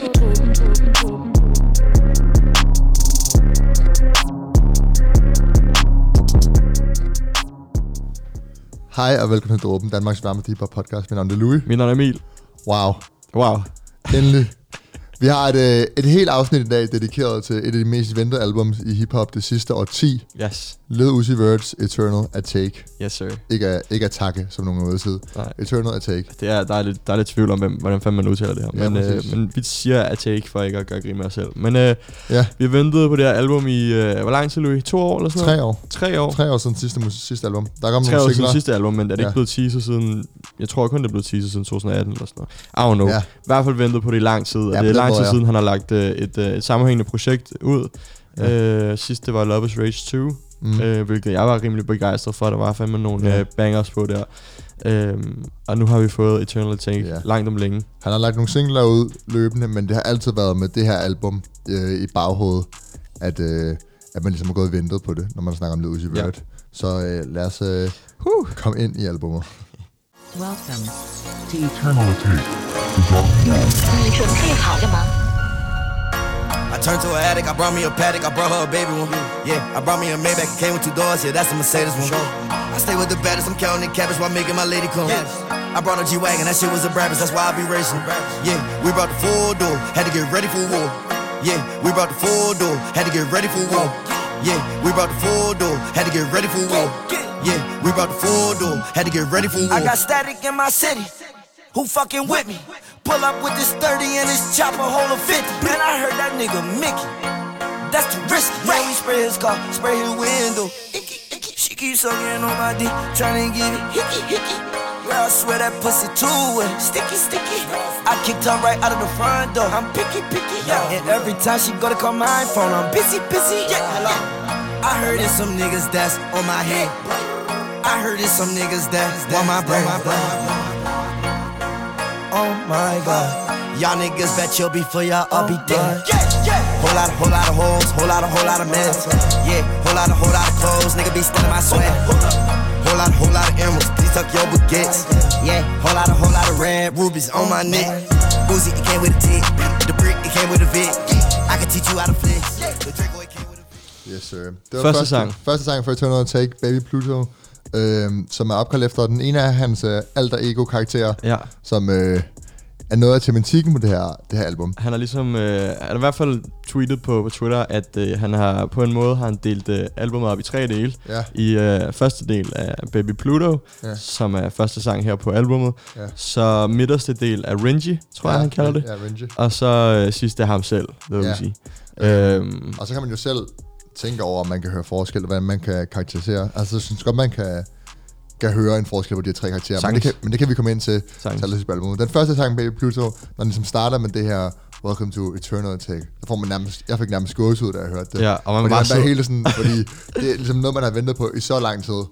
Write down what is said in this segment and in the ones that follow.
Hej og velkommen til Dråben, Danmarks varme hiphop podcast. Mit navn er Louis. Mit navn er Emil. Wow, Wow. endelig. Vi har et, øh, et helt afsnit i dag dedikeret til et af de mest ventede albums i hiphop det sidste årti. Yes. Lil Uzi Vert's Eternal Attack. Yes, sir. Ikke, at- ikke Attacke, som nogen sige. Nej. Eternal Attack. Det er, der, er lidt, der er lidt tvivl om, hvem, hvordan fanden man udtaler det her. Ja, men, øh, præcis. men vi siger at take for ikke at gøre grin med os selv. Men øh, Ja, vi har ventet på det her album i, øh, hvor lang tid, Louis? To år eller sådan noget? tre år. Tre år. Tre år siden sidste, sidste album. Der er kommet Tre år nogle siden singler. sidste album, men er det Ja. ikke blevet teaser siden... Jeg tror kun, det er blevet teaser siden 2018 eller sådan noget. I don't know. Ja. I hvert fald ventet på det i lang tid, og Ja, det er den lang tid siden, han har lagt øh, et, øh, et sammenhængende projekt ud. Ja. Øh, sidst det var Love is Rage 2. Mm. øh, hvilket jeg var rimelig begejstret for. Der var fandme nogle Ja. øh, bangers på der. Øhm, og nu har vi fået Eternal Tank Ja. langt om længe. Han har lagt nogle singler ud løbende, men det har altid været med det her album øh, i baghovedet, at, øh, at man ligesom har gået og ventet på det, når man snakker om Lil Uzi Ja. Så øh, lad os øh, Huh. komme ind i albumet. Welcome to eternity. I turned to an addict, I brought me a paddock, I brought her a baby one. Yeah, I brought me a Maybach, came with two doors, yeah, that's a Mercedes one. I stay with the baddest, I'm counting the cabbage while making my lady come. I brought a G Wagon, that shit was a Brabus, that's why I be racing. Yeah, we brought the full door, had to get ready for war. Yeah, we brought the full door, had to get ready for war. Yeah, we brought the full door, had to get ready for war. Yeah, we brought the full door, had to get ready for war. I got static in my city. Who fucking with me? Pull up with this 30 and this chopper hold a 50. Man, I heard that nigga Mickey. That's too risky. Yeah, we spray his car, spray his window. Icky, icky. She keeps sucking on my dick, trying to get it hickey, hickey. Girl, I swear that pussy too wet. Sticky, sticky. I kicked her right out of the front door. I'm picky, picky. Yeah. And every time she go to call my phone, I'm busy, busy. Yeah. Hello. I heard it's some niggas that's on my head. I heard it's some niggas that want my brain. Oh my god. Y'all niggas bet you'll be for y'all, I'll be oh dead. Whole lot of, whole lot of hoes, whole lot of, whole lot of mess. Yeah, whole lot of, whole lot of clothes, nigga be stealing my sweat. Whole lot, whole lot of emeralds, please tuck your baguettes. Yeah, whole lot of, whole lot of red rubies on my neck. Uzi, it came with a tick. The brick, it came with a Vic. I can teach you how to flex. Yes, sir. Det var Første sang. Første sang for Eternal Take, Baby Pluto, øhm, som er opkaldt efter den ene af hans øh, alter ego-karakterer, Ja. som øh, er noget af tematikken på det her, det her album. Han har ligesom, øh, han har i hvert fald tweetet på, på Twitter, at øh, han har på en måde har han delt øh, albumet op i tre dele. Ja. I øh, første del af Baby Pluto, Ja. som er første sang her på albumet. Ja. Så midterste del er Renji, tror ja, jeg han kalder det. Ja, Renji. Og så øh, sidste er ham selv, det vil ja. sige. Øhm, Og så kan man jo selv tænke over, om man kan høre forskel, hvordan man kan karakterisere. Altså, jeg synes godt, man kan, kan høre en forskel på de her tre karakterer. Men det, kan, men det kan vi komme ind til Sagtens. Den første sang, Baby Pluto, når den ligesom starter med det her Welcome to Eternal Take, der får man nærmest, jeg fik nærmest gåsehud, da jeg hørte det. Ja, og man fordi bare man sidder- hele sådan, fordi det er ligesom noget, man har ventet på i så lang tid.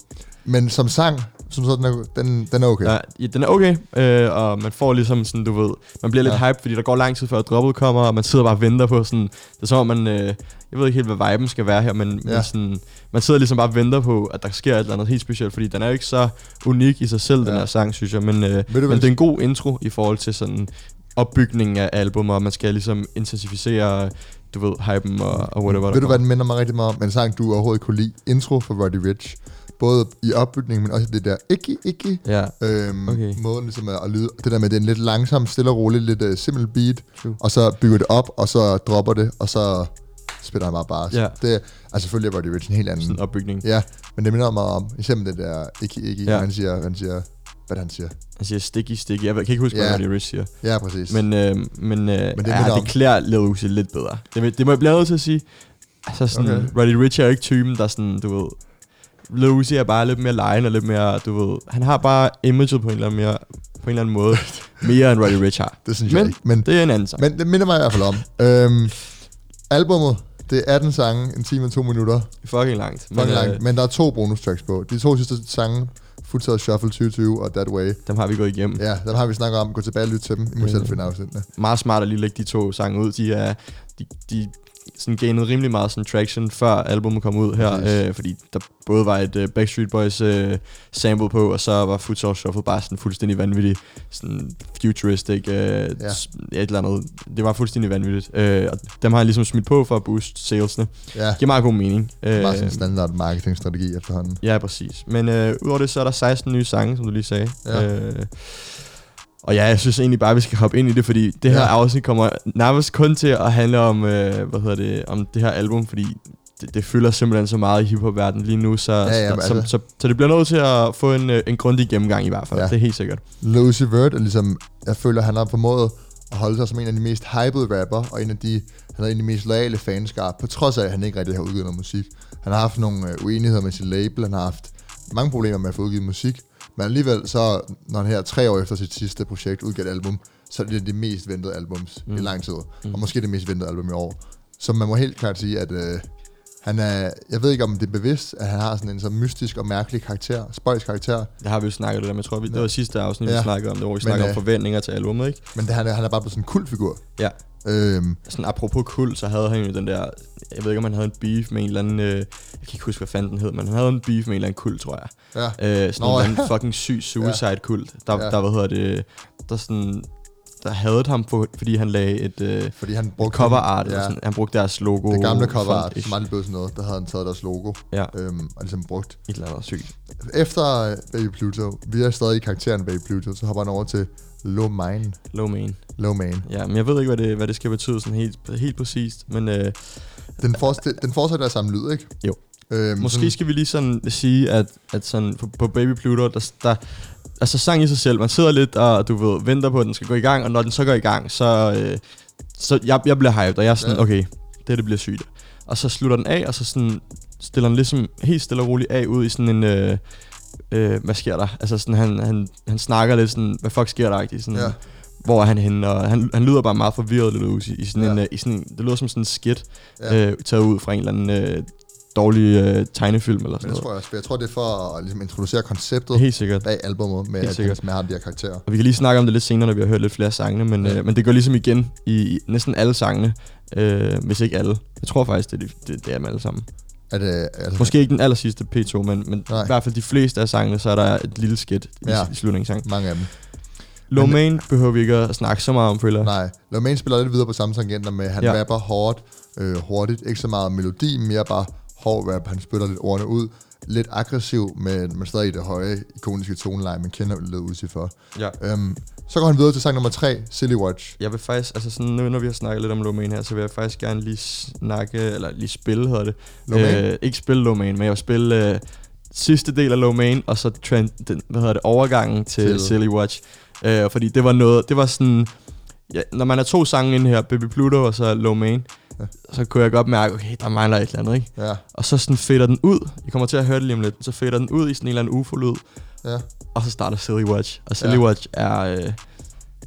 Men som sang, som sådan, den er, den, den er okay. Ja, ja, den er okay, øh, og man får ligesom sådan, du ved, man bliver lidt ja. hype, fordi der går lang tid før droppet kommer, og man sidder bare og venter på sådan, det er som om man, øh, jeg ved ikke helt, hvad viben skal være her, men, Ja. men sådan, man sidder ligesom bare og venter på, at der sker et eller andet helt specielt, fordi den er jo ikke så unik i sig selv, ja. Den her sang, synes jeg, men, øh, du hvad- men det er en god intro i forhold til sådan opbygningen af albumet, og man skal ligesom intensificere, du ved, hypen og, og whatever, Ved du, hvad den minder mig rigtig meget om? En sang, du overhovedet kunne lide. Intro for Roddy Rich. Både i opbygningen, men også det der ikke, ikke. Ja, Øhm. Okay. Måden ligesom at, at lyde. Det der med, det er en lidt langsom, stille og rolig, lidt uh, simpel beat. True. Og så bygger det op, og så dropper det, og så spiller han bare bare. Ja. Det altså selvfølgelig er Roddy Rich en helt anden. sådan en opbygning. Ja, men det minder mig om, især med det der ikke, ikke. Ja. Han siger, han siger, hvad han siger. Han siger sticky, sticky, jeg kan ikke huske, Ja. hvad Roddy Rich siger. Ja, præcis. Men, øh, men, øh, men det ja, det klæder Lil Uzi lidt bedre. Det, det må jeg blive nødt til at sige. Altså sådan, Okay. Roddy Rich er jo ikke typen, der sådan, du ved... Lil Uzi er bare lidt mere lejen og lidt mere, du ved... Han har bare imaget på en eller anden, mere, på en eller anden måde mere end Roddy Rich har. det synes jeg Men ikke. Men, det er en anden sang. men det minder mig i hvert fald om. øhm, albummet, det er 18 sange, en time og to minutter. Fucking langt. Fucking øh, langt, men der er to bonus tracks på. De to sidste sange, Futsal Shuffle 2020 og That Way. Dem har vi gået igennem. Ja, dem har vi snakket om. Gå tilbage og lytte til dem. I må Mm. selv finde afsnittene. Meget smart at lige lægge de to sange ud. De er... De, de sådan gainet rimelig meget sådan traction, før albumet kom ud her, øh, fordi der både var et øh, Backstreet Boys øh, sample på, og så var Futsal Shuffle bare sådan fuldstændig vanvittigt, sådan futuristic, øh, ja. et eller andet. Det var fuldstændig vanvittigt. Øh, og dem har han ligesom smidt på for at booste salesene. Ja, Giver meget god mening. det er bare sådan Øh, en standard marketingstrategi efterhånden. Ja, præcis. Men øh, udover det, så er der 16 nye sange, som du lige sagde. Ja. Øh, og ja, jeg synes egentlig bare, at vi skal hoppe ind i det, fordi det her Ja. afsnit kommer nærmest kun til at handle om, øh, hvad hedder det, om det her album, fordi det, det fylder simpelthen så meget i hiphop-verdenen lige nu, så, Ja, ja, så, men så, altså- så, så det bliver nødt til at få en, øh, en grundig gennemgang i hvert fald. Ja. Det er helt sikkert. Lucy Vert er ligesom, jeg føler, han har formået at holde sig som en af de mest hypede rapper, og en af de, han er en af de mest loyale fanskar, på trods af, at han ikke rigtig har udgivet noget musik. Han har haft nogle øh, uenigheder med sin label, han har haft mange problemer med at få udgivet musik, men alligevel så, når han her tre år efter sit sidste projekt udgav et album, så er det det mest ventede albums mm. i lang tid, Mm. og måske det mest ventede album i år. Så man må helt klart sige, at øh, han er, jeg ved ikke om det er bevidst, at han har sådan en så mystisk og mærkelig karakter, spøjs karakter, Det har vi jo snakket lidt om. Jeg tror, vi, det var sidste afsnit, Ja. vi snakkede om det, hvor vi Men, snakkede om øh, forventninger til albumet, ikke? men det, han, er, han er bare blevet sådan en kultfigur. Ja. Øhm, Sådan apropos kult, så havde han jo den der, jeg ved ikke om han havde en beef med en eller anden, øh, jeg kan ikke huske, hvad fanden den hed, men han havde en beef med en eller anden kult, tror jeg. ja. Øh, sådan Nå, en ja. fucking syg suicide kult, der, Ja. der, hvad hedder det, der sådan, der havde ham, for, fordi han lagde et, øh, Fordi han et brugte cover art, ja, sådan, han brugte deres logo. det gamle cover art, som aldrig blev sådan noget, der havde han taget deres logo Ja, øhm, og ligesom brugt. et eller andet sygt. Efter øh, Baby Pluto, vi er stadig i karakteren Baby Pluto, så hopper han over til Low Mine, Low main. Low Man. Ja, men jeg ved ikke, hvad det, hvad det skal betyde sådan helt, helt præcist, men øh, Den, fortsætter, den fortsætter af samme lyd, ikke? Jo. Øhm, Måske sådan, skal vi lige sådan sige, at, at sådan på, på Baby Pluto, der, der, altså sang i sig selv, man sidder lidt og du ved, venter på, at den skal gå i gang, og når den så går i gang, så, øh, så jeg, jeg bliver hyped, og jeg er sådan, ja. okay, det, det bliver sygt. Og så slutter den af, og så sådan stiller den ligesom helt stille og roligt af ud i sådan en, øh, øh, hvad sker der? Altså sådan, han, han, han snakker lidt sådan, hvad fuck sker der? Sådan, Ja. Hvor er han henne? Og han, han lyder bare meget forvirret lidt ud i, i sådan Ja. en, øh, i sådan en, det lyder som sådan en skit, ja. øh, taget ud fra en eller anden øh, dårlig øh, tegnefilm eller sådan det noget. tror jeg jeg tror, det er for at ligesom, introducere konceptet Helt sikkert. bag albumet, med Helt at sikkert. med de her karakterer. Og vi kan lige snakke om det lidt senere, når vi har hørt lidt flere sangene, men, Ja. øh, men det går ligesom igen i, i næsten alle sangene, øh, hvis ikke alle. Jeg tror faktisk, det er, de- det, det er dem alle sammen. At, øh, altså, Måske ikke den aller sidste P2, men, men Nej. i hvert fald de fleste af sangene, så er der et lille skit i, Ja. i slutningen af sangen. mange af dem. Low Men- Main behøver vi ikke at snakke så meget om, føler. Nej, Low Man spiller lidt videre på samme tangenter med, han Ja. rapper hårdt, øh, hurtigt, ikke så meget melodi, mere bare hård rap, han spytter lidt ordene ud, lidt aggressiv, men, men stadig i det høje, ikoniske toneleje, man kender lidt ud for. Ja. Øhm, så går han videre til sang nummer 3, Silly Watch. Jeg vil faktisk, altså sådan, nu når vi har snakket lidt om Low Main her, så vil jeg faktisk gerne lige snakke, eller lige spille, hedder det. Low Man? Øh, ikke spille Low Main, men jeg vil spille øh, sidste del af Low Main, og så trend, den, hvad hedder det, overgangen til, Til- til. Silly Watch. Øh, fordi det var noget, det var sådan, ja, når man er to sange inde her, Baby Pluto og så Low Main, Ja. så kunne jeg godt mærke, okay, der mangler et eller andet, ikke? Ja, Og så sådan fader den ud, I kommer til at høre det lige om lidt, så fader den ud i sådan en eller anden ufo-lyd, ja. og så starter Silly Watch. Og Silly Ja. Watch er øh,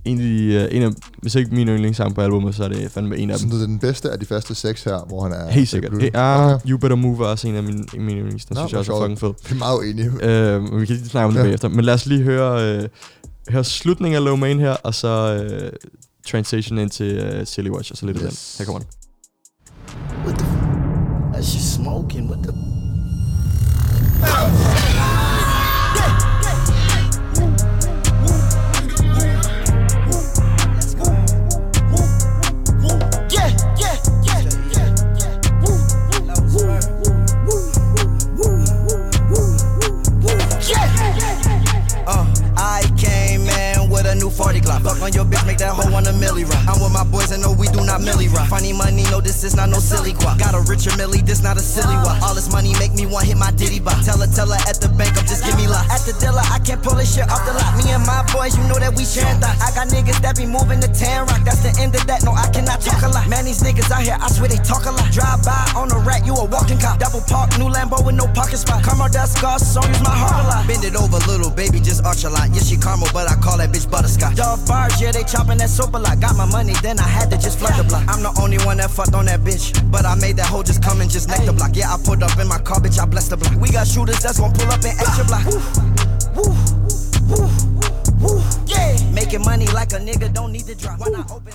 en, af de, øh, en af, hvis ikke min yndlingssang på albumet, så er det fandme en af Så dem. det er den bedste af de første seks her, hvor han er... Helt sikkert. Ja, Okay. You Better Move er også en af mine, af mine yndlings. Den Nå, synes jeg også er fucking fed. Vi er meget uenige. Øh, men vi kan lige snakke om det Ja. bagefter. Men lad os lige høre, øh, høre slutningen af Low Main her, og så øh, transition ind til øh, Silly Watch, og så lidt af Yes. den. Her kommer den. What the? F- That's just smoking. What the? On your bitch, make that hoe want a milli rock. I'm with my boys and no, we do not milli rock. Funny money, no, this is not no silly guap. Got a richer milli, this not a silly wop. All this money make me want hit my diddy bop. Tell her, tell her at the bank, I'm just give me lock. At the dealer, I can't pull this shit off the lot. Me and my boys, you know that we sharing thoughts. I got niggas that be moving to Tan Rock. That's the end of that, no, I cannot talk a lot. Man, these niggas out here, I swear they talk a lot. Drive by on a rat, you a walking cop. Double park, new Lambo with no parking spot. Caramel dust scars, so use my heart a lot. Bend it over, little baby, just arch a lot. Yeah, she caramel, but I call that bitch butterscotch. Dog bars, yeah, they chopping that soap a lot. Got my money, then I had to just flood the block. I'm the only one that fucked on that bitch. But I made that hoe just come and just neck the block. Yeah, I pulled up in my car, bitch, I blessed the block. We got shooters that's gonna pull up in extra block. Woo, woo, woo, woo, yeah. Making money like a nigga don't need to drop. When I open.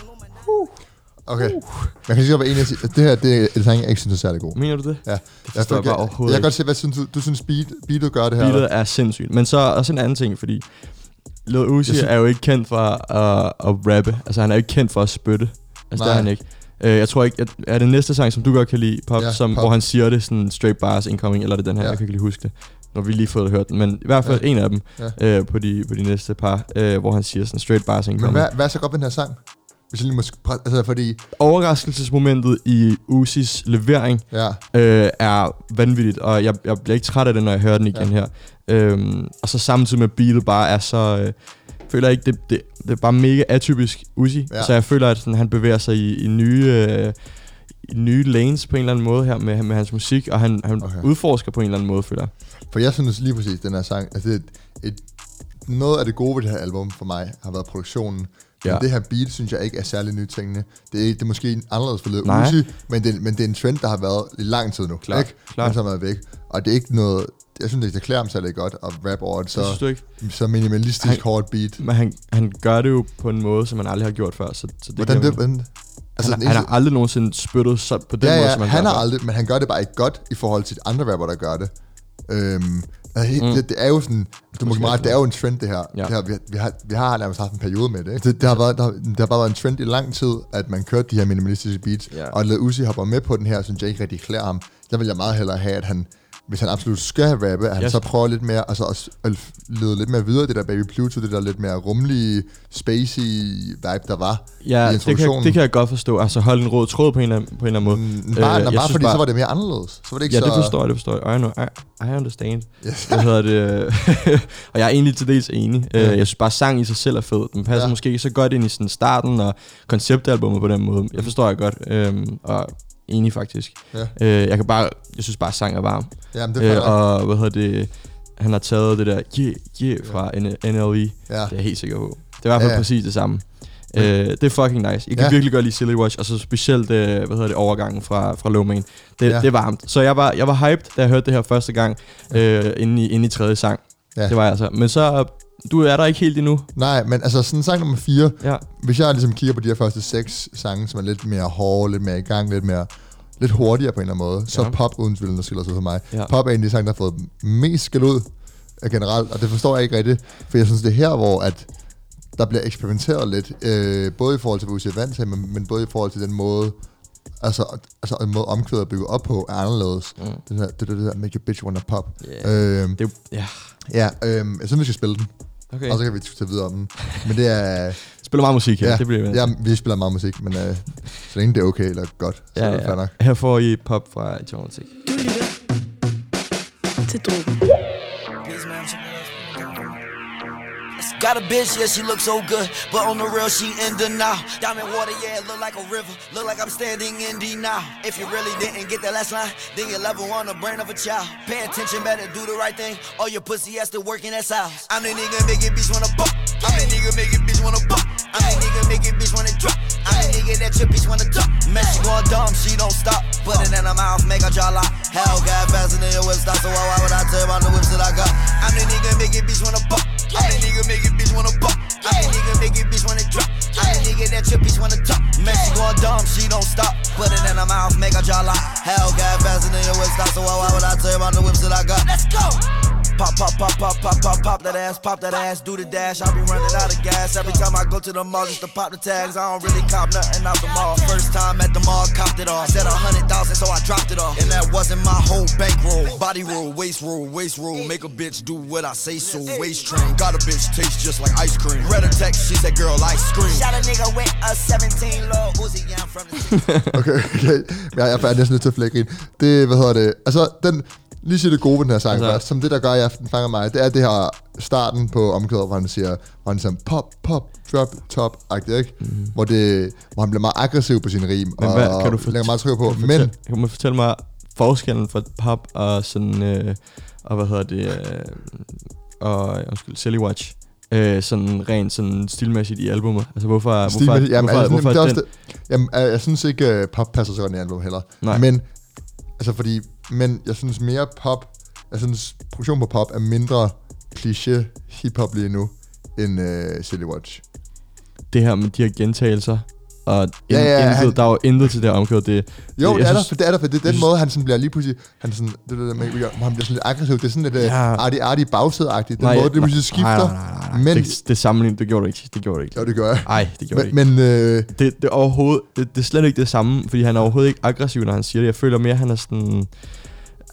Okay. Men jeg kan godt være enig at sige, at det her, det er en sang, jeg ikke synes er særlig god. Mener du det? Ja. Det jeg, jeg, bare overhovedet jeg kan godt se, hvad synes du, du synes beat, beatet gør det her? Beatet eller? er sindssygt. Men så også en anden ting, fordi Lil Uzi synes- er jo ikke kendt for at, at rappe. Altså, han er ikke kendt for at spytte. Altså, det er Nej. han ikke. Uh, jeg tror ikke, at, er det næste sang, som du godt kan lide, Pop, Ja, som, Pop. hvor han siger det sådan straight bars incoming, eller er det den her, Ja. jeg kan ikke lige huske det, når vi lige fået hørt den, men i hvert fald Ja. en af dem Ja. uh, på, de, på de næste par, uh, hvor han siger sådan straight bars Men incoming. hvad, hvad er så godt ved den her sang? Hvis jeg lige må... sk- Altså, fordi... Overraskelsesmomentet i Uzis levering Ja, øh, er vanvittigt, og jeg, jeg bliver ikke træt af det, når jeg hører den igen Ja. her. Øhm, og så samtidig med beatet bare er så... Øh, føler jeg ikke, det, det, det er bare mega atypisk Uzi. Ja. Så jeg føler, at sådan, han bevæger sig i, i nye... Øh, i nye lanes på en eller anden måde her med, med hans musik, og han, han Okay. udforsker på en eller anden måde, føler jeg. for jeg synes lige præcis, den her sang... Altså, det er et, et, noget af det gode ved det her album for mig har været produktionen. Men Ja. det her beat, synes jeg ikke er særlig nytænkende. Det er, det er måske anderledes for lidt Nej. Uzi, men det, men det er en trend, der har været i lang tid nu. Klart, ikke? klart. Men som er væk. Og det er ikke noget... Jeg synes ikke, det klæder ham særlig godt at rap over et Så, så, minimalistisk Han- hårdt beat. Men han, han gør det jo på en måde, som han aldrig har gjort før. Så, så det Hvordan det... Hvordan, altså, han, den han har aldrig nogensinde spyttet så, på den ja, måde, ja, som han, han har aldrig, men han gør det bare ikke godt i forhold til andre rapper, der gør det. Øhm, altså, mm. Det, det, er jo sådan, du må meget, det er jo en trend det her. Ja. Det her vi, vi, har, vi har nærmest haft en periode med det. Ikke? Det, det, har været, der, det har bare været en trend i lang tid, at man kørte de her minimalistiske beats, Ja. og at Lil Uzi hopper med på den her, synes jeg ikke rigtig klæder ham. Der vil jeg meget hellere have, at han, hvis han absolut skal have rappe, at han Yes. så prøver lidt mere, altså at, at lede lidt mere videre, det der Baby Pluto, det der lidt mere rummelige, spacey vibe, der var i Ja, det kan, introduktionen. det kan jeg godt forstå. Altså holde en rød tråd på en eller anden, på en eller anden måde. Mm, bare, Øh, øh, jeg bare fordi bare- så var det mere anderledes. Så var det ikke Ja, så... det forstår jeg, det forstår jeg. I, know, I, I understand. Yes. Hvad hedder det? og jeg er egentlig til dels enig. Ja. Ja. Jeg synes bare, sang i sig selv er fed. Den passer Ja. ja. måske ikke så godt ind i sådan starten og konceptalbummet på den måde. Jeg forstår jeg godt. Øhm, og enig faktisk. Ja. Øh, jeg kan bare, jeg synes bare, sang er varm. Jamen, det er Øh, og hvad hedder det? Han har taget det der yeah, yeah fra N- NLE. ja. Det er jeg helt sikker på. Det er i hvert fald Ja, ja. præcis det samme. Øh, det er fucking nice. Jeg kan Ja. ja. virkelig godt lide Silly Watch, og så specielt, øh, hvad hedder det, overgangen fra, fra Low Man. Det, Ja. ja. det er varmt. Så jeg var, jeg var hyped, da jeg hørte det her første gang, øh, inde, i, inde i tredje sang. Ja. Ja. Det var jeg altså. Men så, du er der ikke helt endnu. Nej, men altså sådan sang nummer 4, Ja. hvis jeg ligesom kigger på de her første seks sange, som er lidt mere hårde, lidt mere i gang, lidt mere lidt hurtigere på en eller anden måde, så er Ja. pop uden tvivl, der skiller sig for mig. Ja. Pop er en af de sange, der har fået mest skæld ud generelt, og det forstår jeg ikke rigtigt, for jeg synes, det er her, hvor at der bliver eksperimenteret lidt, øh, både i forhold til, hvad vi er vant til, men, men både i forhold til den måde, altså, altså en måde omkvædet er bygget op på, er anderledes. Mm. Det der, det, det der make your bitch wanna pop. Yeah. Øhm, Det ja. ja, øhm, jeg synes, vi skal spille den, Okay. og så kan vi diskutere videre om den. Men det er... Spiller meget musik her. det bliver vi ja, vi spiller meget musik, men øh, så længe det er okay eller godt, så ja, er det fair ja. nok. Her får I pop fra Eternity. Du lytter til Drogen. Got a bitch, yeah, she look so good, but on the real, she in denial. Diamond water, yeah, it look like a river, look like I'm standing in denial. If you really didn't get that last line, then you level on the brain of a child. Pay attention, better do the right thing, or your pussy has to work in that size. I'm the nigga make it bitch wanna buck. I'm the nigga make it bitch wanna buck. I'm the nigga make it bitch wanna drop. I'm the nigga that your bitch wanna duck. Man, she going dumb, she don't stop. Put it in her mouth, make her jaw lock. Hell, got faster than your whip stop, so why, why would I tell you about the whips that I got? I'm the nigga make it bitch wanna buck. I'm the nigga make it bitch wanna buck. I'm the nigga make it bitch wanna drop. I'm the nigga that your bitch wanna talk. Man, she going dumb, she don't stop. Put it in her mouth, make her jaw lock. Hell, got faster than your whip stop, so why, why would I tell you about the whips that I got? Let's go. Pop, pop, pop, pop, pop, pop, pop that ass, pop that ass, do the dash. I be running out of gas every time I go to the mall just to pop the tags. I don't really cop nothing out the mall. First time at the mall, copped it off. Said a hundred thousand, so I dropped it off. And that wasn't my whole bankroll. Body roll, waist roll, waist roll. Make a bitch do what I say so. Waist train, got a bitch taste just like ice cream. Read a text, she said, girl, ice cream. Shot a nigga with a 17 low Uzi, yeah, I'm from the Okay, okay. Jeg er faktisk næsten nødt til at flække ind. Det, hvad hedder det? Altså, den, lige sige det gode ved den her sang altså, først, som det, der gør i aften fanger mig, det er det her starten på omkvædet, hvor han siger, hvor han siger pop, pop, drop, top, agtigt, ikke? Mm. Hvor, det, hvor han bliver meget aggressiv på sin rim. Men og hvad, kan du lægger meget tryk på. Kan Men, fortælle, kan du fortælle mig forskellen for pop og sådan, øh, og hvad hedder det, øh, og, undskyld, Silly Watch, øh, sådan rent sådan stilmæssigt i albumet? Altså hvorfor, hvorfor, stilmæssigt, jamen, hvorfor, altså, hvorfor, det er også den, det, jamen, jeg synes ikke, uh, pop passer så godt i album heller. Nej. Men, altså fordi, men jeg synes mere pop, jeg synes produktion på pop er mindre kliché hiphop lige nu, end uh, Silly Watch. det her med de her gentagelser, og Ja, ja, intet, han- der er jo intet til det omkvæd. Det, Jo, det, jeg er der, synes- for det er der, for det er den synes- måde, han sådan bliver lige pludselig, han sådan, det, det, det, hvor han bliver sådan lidt aggressiv, det er sådan lidt ja. Ja. arty, arty bagsæde-agtigt, den Nej, måde, det pludselig skifter, Nej, nej, nej, nej. men, det, det sammenligning, det gjorde du ikke. Det gjorde du ikke. jo, det gør jeg, Nej, det gjorde men, ikke. men øh, Det, det, er overhovedet, det, det er slet ikke det samme, fordi han er overhovedet ikke aggressiv, når han siger det. Jeg føler mere, han er sådan...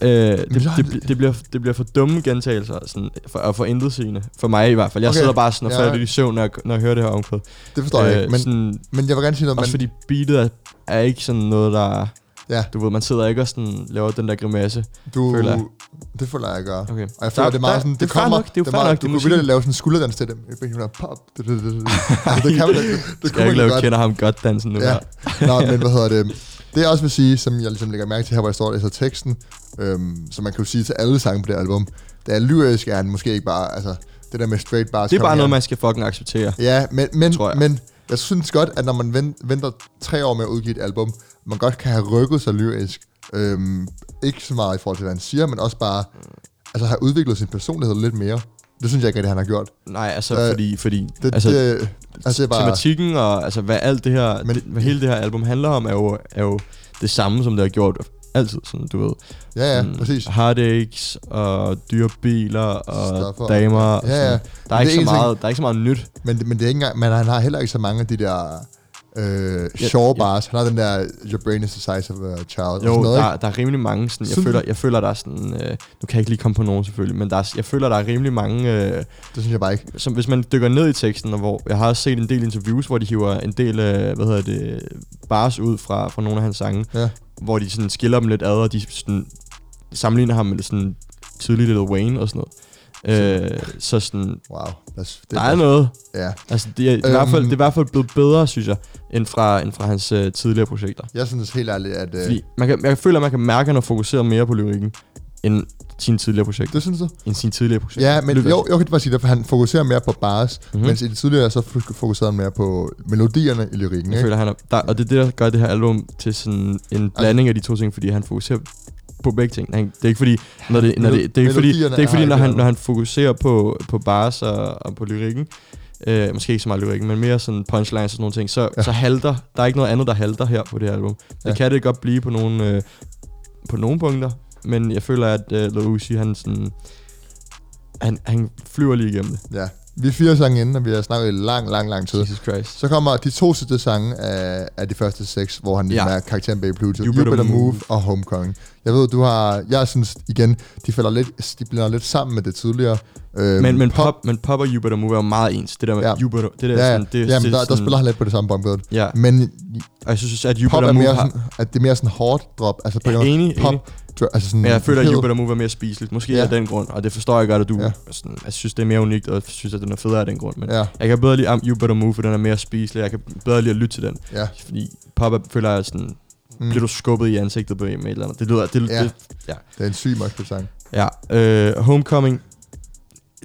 Øh, det, det, det, det, bliver, det bliver for dumme gentagelser, sådan, for, og for intet sigende. For mig i hvert fald. Jeg Okay, sidder bare sådan og ja. falder i søvn, når jeg, når jeg hører det her omkvæd. det forstår jeg ikke, men, sådan, men jeg vil gerne sige noget, også men, fordi beatet er, er ikke sådan noget, der... ja, Du ved, man sidder ikke og sådan, laver den der grimasse. du, føler jeg. det føler jeg, jeg gør. Okay. Og jeg føler, Der- det er meget der- sådan, det det, er kommer, nok, det er jo det meget, nok, du det kunne sige. lave sådan en skulderdans til dem. Jeg fik sådan pop, det, det, det, det. Altså, det kan man, det, det, det Skal kunne jeg ikke man lave godt. kender ham godt dansen nu Ja. her? Nå, men hvad hedder det? Det jeg også vil sige, som jeg ligesom lægger mærke til her, hvor jeg står og læser teksten, øhm, som man kan jo sige til alle sange på det album, det er lyrisk, er han måske ikke bare, altså, det der med straight bars. Det er bare noget, her. man skal fucking acceptere. Ja, men, men, tror jeg. men jeg synes godt, at når man vent, venter tre år med at udgive et album, man godt kan have rykket sig lyrisk. Øhm, ikke så meget i forhold til, hvad han siger, men også bare altså, have udviklet sin personlighed lidt mere. Det synes jeg ikke rigtig, han har gjort. Nej, altså, Øh, fordi, fordi Det, altså, det, altså, bare... tematikken og altså, hvad alt det her, Men- det, hvad hele det her album handler om, er jo, er jo det samme, som det har gjort altid, sådan, du ved. Ja, ja, Sådan præcis. Heartaches og dyre biler og Stoffer. damer. Og Ja, ja. sådan. Der, er Men ikke er så en ting- meget, der er ikke så meget nyt. Men, men det er ikke engang, men han har heller ikke så mange af de der øh, ja. bars. Han har den der, your brain is the size of a child. Jo, noget, der, ikke? der er rimelig mange. Sådan, jeg, føler, jeg føler, der er sådan... Øh, nu kan jeg ikke lige komme på nogen selvfølgelig, men der er, jeg føler, der er rimelig mange... Øh, Det synes jeg bare ikke. som, hvis man dykker ned i teksten, og hvor jeg har også set en del interviews, hvor de hiver en del, øh, hvad hedder det, bars ud fra, fra nogle af hans sange, Ja. hvor de sådan skiller dem lidt ad, og de sådan, sammenligner ham med sådan tidlig Lil Wayne og sådan noget. Øh, så sådan, Wow. Det der er noget. Ja. Altså, det er, er i hvert fald, Øhm. det er i hvert fald blevet bedre, synes jeg, end fra, end fra hans øh, tidligere projekter. Jeg synes helt ærligt, at... Øh, Fordi man kan, jeg føler, at man kan mærke, at han har fokuseret mere på lyrikken, end sine tidligere projekter. det synes du? End sine tidligere projekter. Ja, men jo, jeg kan bare sige det, for han fokuserer mere på bars, Mhm. mm-hmm. mens i det tidligere så fok- fokuserede han mere på melodierne i lyrikken. Jeg Ikke? føler, han er, der, og det er det, der gør det her album til sådan en blanding af de to ting, fordi han fokuserer på begge ting. Han, det er ikke fordi, når det, når det, det er ikke fordi, det er ikke fordi når, han, når han fokuserer på, på bars og, og på lyrikken, øh, måske ikke så meget lyrikken, men mere sådan punchlines og sådan nogle ting, så, Ja. ja. så halter, der er ikke noget andet, der halter her på det her album. Det Ja. kan det godt blive på nogle, øh, på nogle punkter, men jeg føler, at øh, Lil Uzi, han sådan, han, han flyver lige igennem det. Ja. Vi er fire sange inde, og vi har snakket i lang, lang, lang tid. Jesus Christ. Så kommer de to sidste sange af, af de første seks, hvor han Ja. er karakteren bag Pluto. You You, Better Better Move. Move og Homecoming. Jeg ved, du har... Jeg synes igen, de falder lidt, de bliver lidt sammen med det tidligere. Øhm, Men, men, pop, men Pop og You Better Move er jo meget ens. Det der med Ja. ja. You Better, det der Ja, ja. sådan, det, Jamen, det, der, der sådan, spiller han lidt på det samme bombebed. Ja, Men og jeg synes, at You pop Better er Move mere har... sådan, at det er mere sådan hårdt drop. Altså på Ja, enig, pop, enig. Altså sådan Men jeg føler, at. You Better Move er mere spiseligt. Måske Ja. af den grund, og det forstår jeg godt, at du Ja. sådan, jeg synes, det er mere unikt, og jeg synes, at den er federe af den grund. Men Ja, jeg kan bedre lide You Better Move, for den er mere spiselig. Jeg kan bedre lide at lytte til den. ja. Fordi pop er, føler jeg sådan, Mm. bliver du skubbet i ansigtet på en med et eller andet. Det lyder, det, Ja. det, ja. Det er en syg mørk sang. ja. Øh, Homecoming,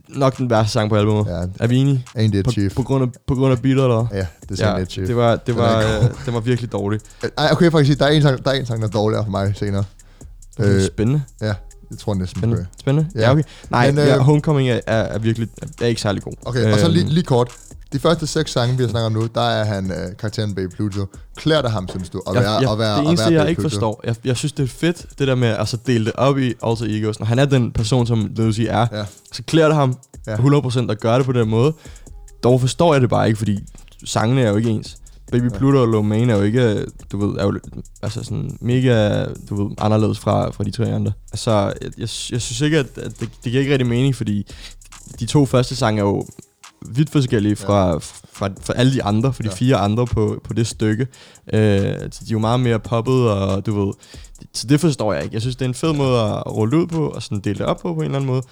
nok den værste sang på albumet. Ja. Er vi enige? ain't it, På, chief. på, grund af, på grund af beatet, eller? Ja, det er Ja, it, chief. det var, det var, øh, den var virkelig dårlig. Ej, okay, faktisk sige, der er en sang, der er en sang, der er dårligere for mig senere. Øh, Øh, spændende. ja, det tror jeg næsten. Spændende. Spændende? Ja. Ja, okay. Nej, Men, øh, ja, Homecoming er, er, er virkelig er ikke særlig god. okay og så lige, Øhm, lige kort. De første seks sange, vi har snakket om nu, der er han øh, karakteren bag Pluto. Klæder det ham, synes du, at være, jeg, jeg, at være, det at eneste, være jeg ikke Pluto? forstår, jeg, jeg synes, det er fedt, det der med at så dele det op i alter egos. Når han er den person, som Lucy er, Ja. så klæder det ham Ja. 100% at gøre det på den måde. Dog forstår jeg det bare ikke, fordi sangene er jo ikke ens. Baby. Pluto og Lomain er jo ikke, du ved, er jo altså sådan mega, du ved, anderledes fra, fra de tre andre. Altså, jeg, jeg, jeg synes ikke, at, at det, det giver ikke rigtig mening, fordi de to første sange er jo vidt forskellige fra, fra, fra alle de andre, fra de Ja. fire andre på, på det stykke. Øh, så de er jo meget mere poppet, og du ved, så det forstår jeg ikke. Jeg synes, det er en fed måde at rulle ud på, og sådan dele det op på på en eller anden måde.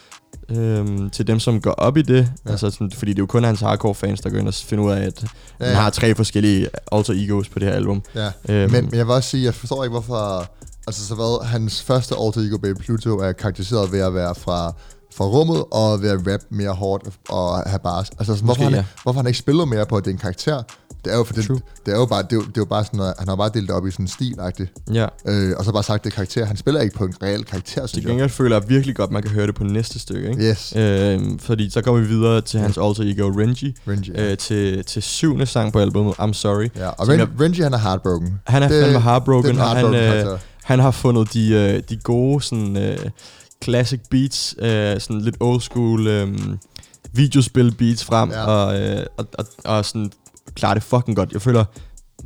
Øhm, til dem, som går op i det. Ja. Ja. Altså sådan, fordi det er jo kun hans hardcore fans, der går ind og finder ud af, at Ja, ja, han har tre forskellige alter egos på det her album. Ja. Øhm, Men, men jeg vil også sige, jeg forstår ikke, hvorfor... Altså, så hvad, hans første alter ego bag Pluto er karakteriseret ved at være fra, fra rummet, og ved at rap mere hårdt og have bars. Altså, sådan, hvorfor, Måske, han, ja. hvorfor han ikke spiller mere på, at det er en karakter? Det er jo, for det, det er jo bare, det er jo, det er jo bare sådan noget, han har bare delt det op i sådan en stilagtigt, Ja. øh, og så bare sagt, det er karakter. Han spiller ikke på en reel karakter, synes jeg. gengæld føler jeg virkelig godt, man kan høre det på næste stykke, ikke? Yes, Øhm, fordi så går vi videre til hans alter ego Renji, Renji. Ja. øh, til, til syvende sang på albumet, I'm Sorry. ja. Og Ren, jeg- Renji, han er heartbroken. Han er Det- fandme heartbroken, det er og den han, heartbroken øh, han har fundet de, øh, de gode sådan, øh, classic beats, øh, sådan lidt old school øh, videospil beats frem, Ja. og, øh, og, og, og sådan klarer det fucking godt. Jeg føler,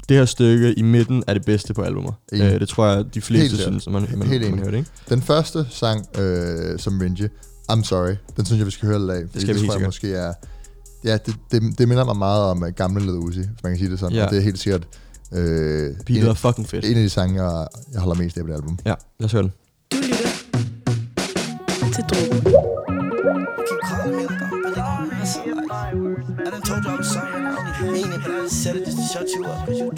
det her stykke i midten er det bedste på albumet. Øh, det tror jeg, de fleste Helt synes, når man, man, Helt man hører det, ikke? Den første sang, øh, som Renji, I'm Sorry, den synes jeg, vi skal høre lidt af. fordi skal vi det tror jeg måske er... Ja, det, det, det minder mig meget om uh, gamle Led Uzi, hvis man kan sige det sådan. Ja. Og det er helt sikkert øh, Beatet en, er fucking fedt. en af de sange, jeg, jeg holder mest af på det album. Ja, lad os høre den. Du lytter. You I'm sorry, I don't even mean it, but I just said it just to shut you up, cause you.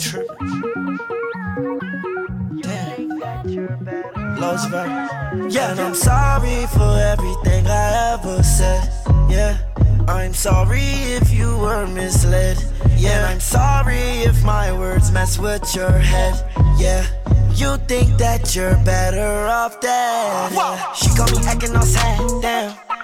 Yeah, and I'm sorry for everything I ever said. Yeah, I'm sorry if you were misled. Yeah, and I'm sorry if my words mess with your head. Yeah. You think that you're better off dead. She got me acting all sad, damn.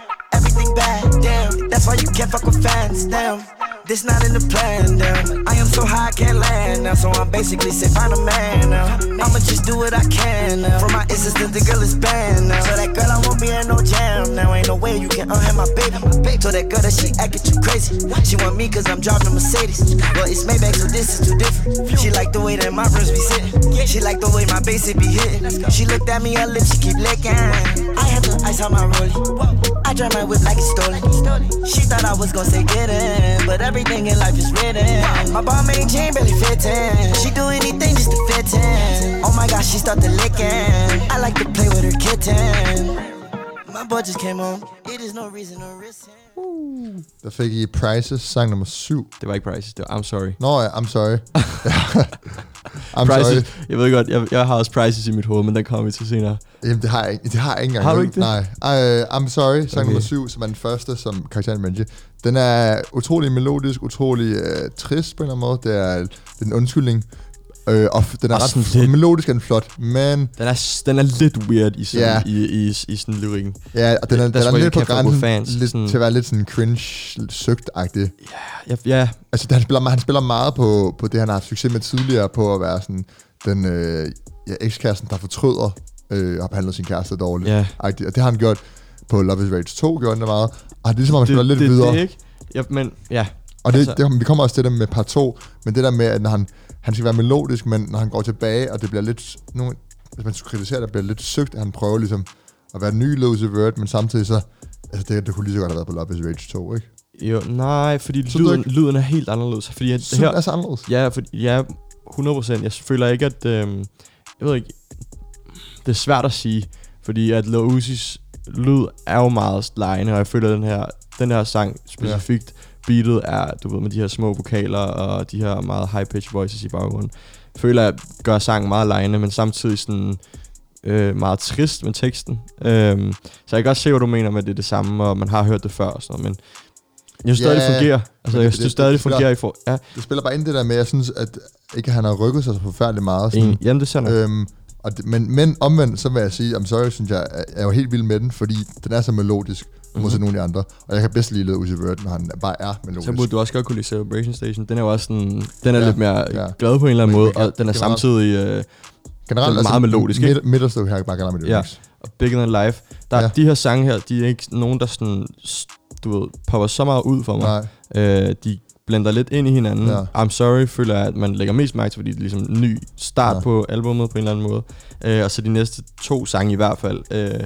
Everything bad, damn. That's why you can't fuck with fans, damn. This not in the plan, damn. I am so high, I can't land now. So I'm basically say, find a man now. I'ma just do what I can now. From my insistence, the girl is banned now. So that girl, I won't be in no jam now. Ain't no way you can unhand my baby. So that girl that she acting too crazy. She want me cause I'm driving a Mercedes. Well, it's Maybach, so this is too different. She like the way that my verse be sitting. She like the way my bass be hitting. She looked at me, her lips, she keep licking. I had to ice on my rollie. I drive my whip like it's stolen. She thought I was gonna say get in, but everything in life is written. My Balmain jean barely fitting. She do anything just to fit in. Oh my gosh, she start to licking. I like to play with her kitten. My boy just came home. It is no reason to risk him. Der fik I Prices, sang nummer 7. Det var ikke Prices, det var I'm Sorry. Nå ja, I'm sorry. I'm Prices, sorry. jeg ved godt, jeg, jeg har også Prices i mit hoved, men den kommer vi til senere. Jamen, det har jeg ikke, det har jeg ikke engang. Har du ikke det? Nej. Ej, I'm sorry, sang Okay. nummer 7, som er den første, som karakteren Renji. Den er utrolig melodisk, utrolig øh, trist på en eller anden måde. Det er, det er en undskyldning. Øh, og den er Og ret lidt- melodisk er den flot, men Den er, den er lidt weird i sådan, Ja. yeah. i, i, i, i sådan lyrikken. ja, og den er, den er why you lidt på grænsen fans. lidt, Sådan- til at være lidt sådan cringe søgt-agtig. Ja, ja, Altså, han spiller, han spiller meget på, på det, han har haft succes med tidligere, på at være sådan den øh, ja, ekskæresten, der fortryder øh, har behandlet sin kæreste dårligt. ja. Agtigt. Og det har han gjort på Love is Rage 2, gjorde han det meget. Og det er ligesom, at han spiller lidt det, videre. Det, ikke? Ja, men ja. og det, altså- det, vi kommer også til det med par 2, men det der med, at når han, han skal være melodisk, men når han går tilbage, og det bliver lidt, nu, hvis man skulle kritisere, det bliver lidt søgt, at han prøver ligesom at være ny Lucy Word, men samtidig så, altså det, det kunne lige så godt have været på Love is Rage 2, ikke? Jo, nej, fordi Synes du lyden, lyden er helt anderledes. Fordi at Så her, det er så anderledes. Ja, for, ja, 100%. Jeg føler ikke, at... Øhm, jeg ved ikke... Det er svært at sige, fordi at Lil Uzi's lyd er jo meget lejende, og jeg føler, at den her, den her sang specifikt, beatet er, du ved, med de her små vokaler og de her meget high-pitched voices i baggrunden. føler, at gør sangen meget lejende, men samtidig sådan øh, meget trist med teksten. Øhm, så jeg kan godt se, hvad du mener med, at det er det samme, og man har hørt det før og sådan noget, men jeg synes Ja, stadig, det fungerer. Altså, men jeg det- synes det- stadig, det det spiller- fungerer i for... Ja, Det spiller bare ind det der med, jeg synes, at ikke han har rykket sig så forfærdeligt meget. Sådan, en, jamen, det er. Øh, Øhm, og det, men, men omvendt, så vil jeg sige, I'm sorry, synes jeg, er, er jo helt vild med den, fordi den er så melodisk, mm-hmm. modsat nogle af de andre. Og jeg kan bedst lide Uzi Vert, når han bare er melodisk. så burde du også godt kunne lide Celebration Station. Den er jo også sådan, den er Ja, lidt mere ja. glad på en eller anden måde, og den er er samtidig øh, Generelt, den er meget melodisk, ikke? Midt, midterstå her, bare gerne med Ja. og Bigger Than Life. Der, Ja. ja. De her sange her, de er ikke nogen, der sådan, du ved, popper så meget ud for mig. Nej, Øh, de blender lidt ind i hinanden. Ja. I'm Sorry føler jeg, at man lægger mest mærke til, fordi det er ligesom en ny start Ja. på albummet på en eller anden måde. Øh, og så de næste to sange i hvert fald øh,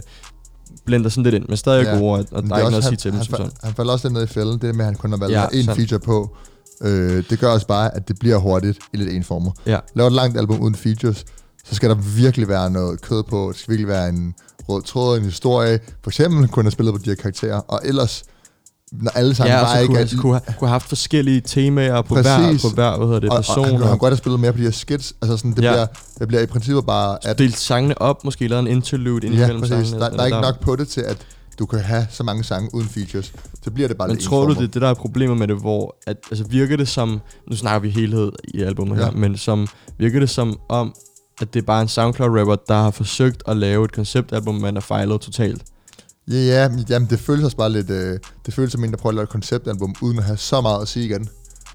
blender sådan lidt ind, men stadig Ja. gode, og, og der er ikke noget at sige han, til dem han, som fa- sådan. han falder også lidt ned i fælden. Det med, at han kun har valgt Ja, en sådan. feature på, øh, det gør også bare, at det bliver hurtigt i lidt enformer. Ja. Laver et langt album uden features, så skal der virkelig være noget kød på. Det skal virkelig være en rød tråd, en historie. For eksempel kunne han have spillet på de her karakterer. Og ellers, når alle sammen Ja, og bare så ikke kunne, han, kunne, have, kunne have haft forskellige temaer på Præcis. hver, på hver hvad hedder det, og, og, person. han kunne godt have spillet mere på de her skits. Altså sådan, det, Ja. bliver, det bliver i princippet bare... At, delt sangene op, måske lavet en interlude ind ja, imellem præcis. sangene. Der, der er ikke nok på det til, at du kan have så mange sange uden features, så bliver det bare Men lidt tror du, det er det, der er problemet med det, hvor at, altså virker det som, nu snakker vi helhed i albumet her, Ja. men som, virker det som om, at det er bare en SoundCloud-rapper, der har forsøgt at lave et konceptalbum, men er fejlet totalt. Ja, ja, men- jamen, det føles også bare lidt... Øh, det føles som en, der prøver at lave et konceptalbum, uden at have så meget at sige igen.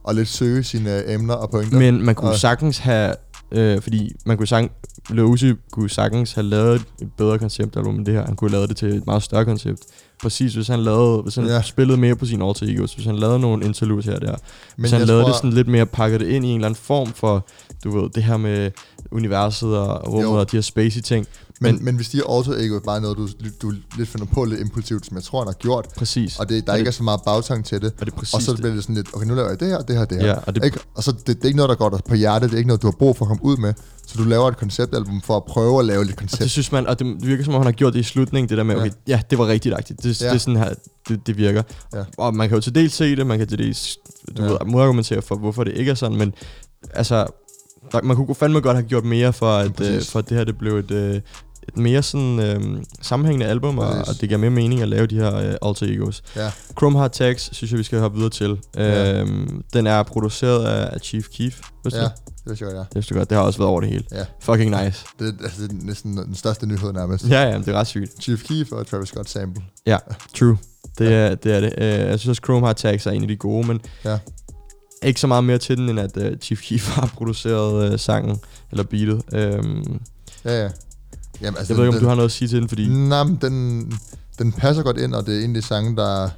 Og lidt søge sine øh, emner og pointer. Men man kunne Og- sagtens have, øh, fordi man kunne Lil Uzi kunne sagtens have lavet et- bedre konceptalbum end det her. Han kunne have lavet det til et meget større koncept. Præcis, hvis han lavede, hvis han Ja. spillede mere på sine alter egos, hvis han lavede nogle interludes her og der, Men hvis han lavede tror- det sådan lidt mere, pakket det ind i en eller anden form for, du ved, det her med universet og rummet Jo. og de her spacey ting. Men, Men- men hvis de alter ego er bare noget, du, du lidt finder på lidt impulsivt, som jeg tror, han har gjort, Præcis. og det, der Og ikke det- er så meget bagtang til det, Og det er præcis og så bliver det sådan lidt, okay, nu laver jeg det her, det her, det her. Ja, og det- ikke? og så det, det, er ikke noget, der går dig på hjertet, det er ikke noget, du har brug for at komme ud med, så du laver et konceptalbum for at prøve at lave lidt Og koncept. det synes man, og det virker som om, han har gjort det i slutningen, det der med, Ja. okay, ja, det var rigtigt agtigt. Det, Ja. ja. det er sådan her, det, det virker. Ja. Og man kan jo til dels se det, man kan til dels du Ja. ja. ved, modargumentere for, hvorfor det ikke er sådan, men altså, der, man kunne fandme godt have gjort mere for, at, præcis. øh, for at det her det blev et, øh, et mere sådan øh, sammenhængende album, og, og det giver mere mening at lave de her øh, alter egos. Ja. Chrome Heart Tags, synes jeg, vi skal hoppe videre til. Ja. Øhm, den er produceret af, af Chief Keef. Vidste ja, du? det vidste jeg godt, Det vidste du godt. Det har også været over det hele. ja. ja. Fucking nice. Det, er- altså, det er næsten den største nyhed nærmest. Ja, ja, det er ret sygt. Chief Keef og Travis Scott sample. Ja, true. Det, er, det er det. Uh, jeg synes også, Chrome Heart Tags er en af de gode, men Ja. ikke så meget mere til den, end at uh, Chief Keef har produceret uh, sangen, eller beatet. Um, Ja, ja. Jamen, altså, jeg ved ikke, om den, du har noget at sige til den, fordi Nej, men den, den passer godt ind, og det er en af de sange, der...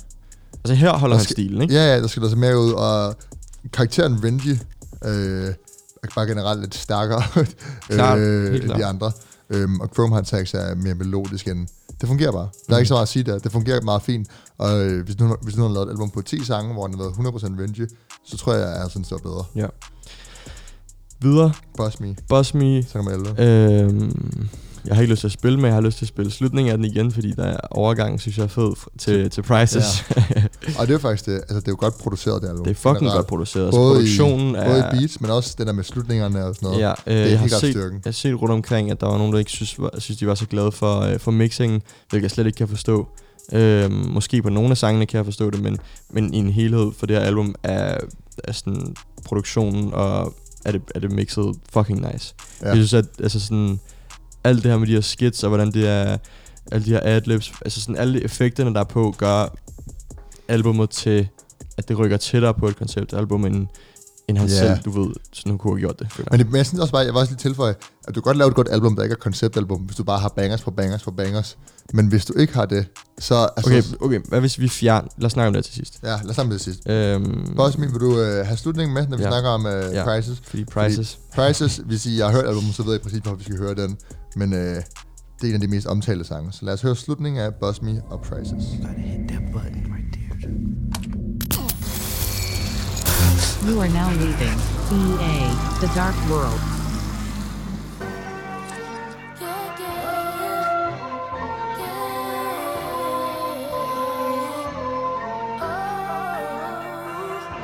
altså her holder der han skal- stilen, ikke? Ja, ja, der skal der så mere ud, og karakteren Renji øh, er bare generelt lidt stærkere Klart, øh, end de andre. Øhm, og Chrome Heart Tags er mere melodisk end... Det fungerer bare. Der er ikke så meget at sige der. Det fungerer meget fint. Og øh, hvis, nu, hvis nu har lavet et album på 10 sange, hvor han har været 100% Renji, så tror jeg, at jeg synes, det var bedre. Ja. Videre, Boss Me, Boss Me. så kan man 11. Øhm, jeg har ikke lyst til at spille, men jeg har lyst til at spille slutningen af den igen, fordi der er overgangen, synes jeg, er fed til, til Prices. Og det er faktisk det. Altså, det er jo godt produceret, det album. det er fucking Generelt. godt produceret. Altså, Både, produktionen i, er... både i beats, men også det der med slutningerne og sådan noget. Ja, øh, er jeg, har set, styrken. jeg har set rundt omkring, at der var nogen, der ikke synes, var, synes de var så glade for, øh, for mixingen, hvilket jeg slet ikke kan forstå. Øh, måske på nogle af sangene kan jeg forstå det, men, men i en helhed for det her album er, er sådan produktionen og er det, er det mixet fucking nice. Ja. Ja. Jeg synes, at altså sådan, alt det her med de her skits og hvordan det er, alle de her adlibs, altså sådan alle effekterne, der er på, gør albummet til, at det rykker tættere på et konceptalbum, end, end han Ja. selv, du ved, sådan kunne have gjort det. føler. Men, det, men jeg synes også bare, jeg vil også lige tilføje, at du kan godt lave et godt album, der ikke er konceptalbum, hvis du bare har bangers på bangers på bangers. Men hvis du ikke har det, så... Altså, Okay, okay, hvad hvis vi fjerner... Lad os snakke om det til sidst. Ja, lad os sammen det sidst. Øhm, Boss Me, vil du øh, have slutningen med, når vi Ja. snakker om øh, Ja. prices? fordi prices... Prices, hvis I har hørt albumet, så ved jeg præcis, hvorfor vi skal høre den. Men øh, det er en af de mest omtalte sange. Så lad os høre slutningen af Boss Me og Prices. Gotta hit that button right You are now leaving EA, the dark world.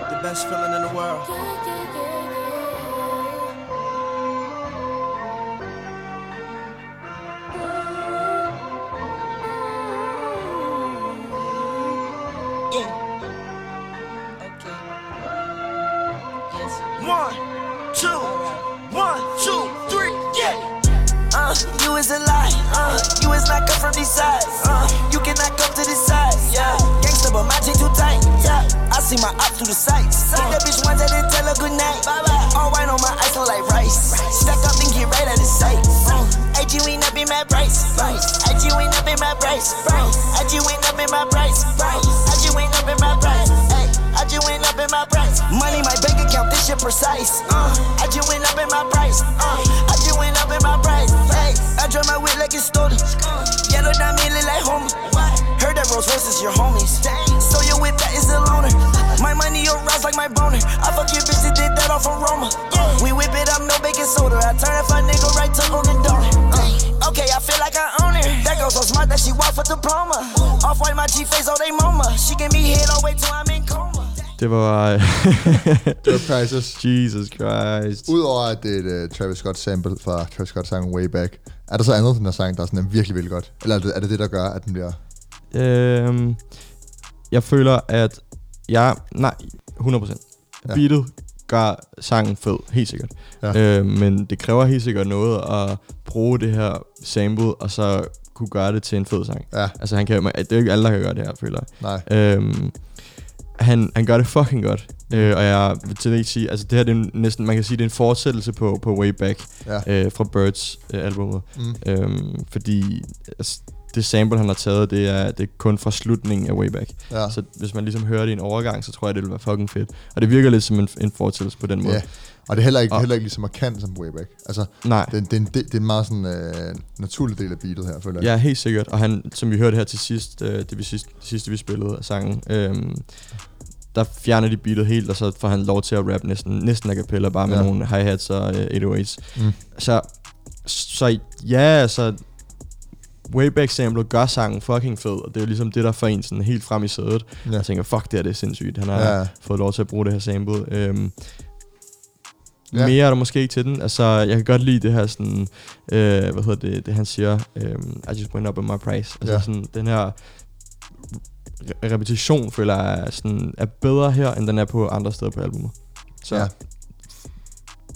The best feeling in the world. Var... Det var Prices. Jesus Christ. Udover at det er et uh, Travis Scott sample fra Travis Scott sangen Way Back, er der så andet den her sang, der er sådan er virkelig, virkelig godt? Eller er det, er det det, der gør, at den bliver... Øhm, jeg føler, at jeg... Nej, 100%. Ja. Ja. Beatet gør sangen fed, helt sikkert. Ja. Øh, men det kræver helt sikkert noget at bruge det her sample, og så kunne gøre det til en fed sang. Ja, Altså, han kan, det er jo ikke alle, der kan gøre det her, føler jeg. nej. Øhm, han, han gør det fucking godt. Øh, og jeg vil til at sige, altså det her det er en- næsten, man kan sige, det er en fortsættelse på, på Way Back Ja. øh, fra Birds øh, albumet. Mm. Øhm, fordi altså, det sample, han har taget, det er, det er kun fra slutningen af Way Back. Ja. Så hvis man ligesom hører det i en overgang, så tror jeg, det vil være fucking fedt. Og det virker lidt som en, en fortsættelse på den måde. Ja. Og det er heller ikke, Og- heller ikke lige så markant som Wayback. Altså, Nej, det, er det, er en, det, det er en meget sådan, øh, naturlig del af beatet her, føler jeg. ja, helt sikkert. Og han, som vi hørte her til sidst, øh, det, vi sidste, det sidste, vi spillede af sangen, øhm, der fjerner de beatet helt, og så får han lov til at rappe næsten, næsten a cappella, bare med Ja. nogle hi-hats og øh, 808's. Mm. Så, så ja, altså, Wayback Sample gør sangen fucking fed, og det er jo ligesom det, der får en sådan helt frem i sædet. Ja. Jeg tænker, fuck, det her det er sindssygt. Han har ja. fået lov til at bruge det her sample. Øhm, Ja. Mere er der måske ikke til den. Altså, jeg kan godt lide det her sådan, øh, hvad hedder det, det han siger, øhm, I just went up in my price. Altså Ja. sådan, den her re- repetition, føler jeg, sådan, er bedre her, end den er på andre steder på albumet. Så Ja.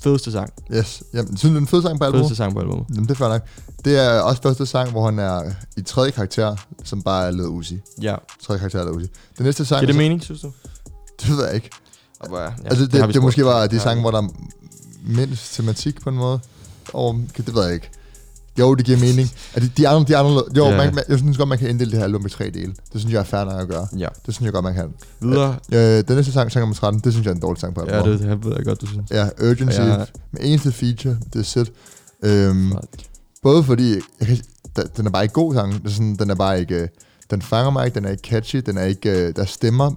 fedeste sang. Yes. Jamen, synes du, det er en fed sang på albumet? Fedeste sang på albumet. Jamen, det er fair nok. Det er også første sang, hvor han er i tredje karakter, som bare er Led Uzi. Ja. Tredje karakter er Led Uzi. Den næste sang... Giver det så- mening, synes du? Det ved jeg ikke. Og, ja, altså, det, det, det måske var de sange, hvor der mindst tematik på en måde. Og, det ved jeg ikke. Jo, det giver mening. Er de, de andre, de andre, jo, Ja. man, man, jeg synes godt, man kan inddele det her album i tre dele. Det synes jeg er fair nok at gøre. Ja. Det synes jeg godt, man kan. Videre. Øh, den næste sang, sang nummer 13, det synes jeg er en dårlig sang på Ja, albumet. det, det ved jeg godt, du synes. Ja, Urgency. Ja. Med eneste feature, det er sæt. Øhm, Fuck. både fordi, jeg kan, da, den er bare ikke god sang. Det er sådan, den er bare ikke... øh, Den fanger mig ikke, den er ikke catchy, den er ikke... øh, Der stemmer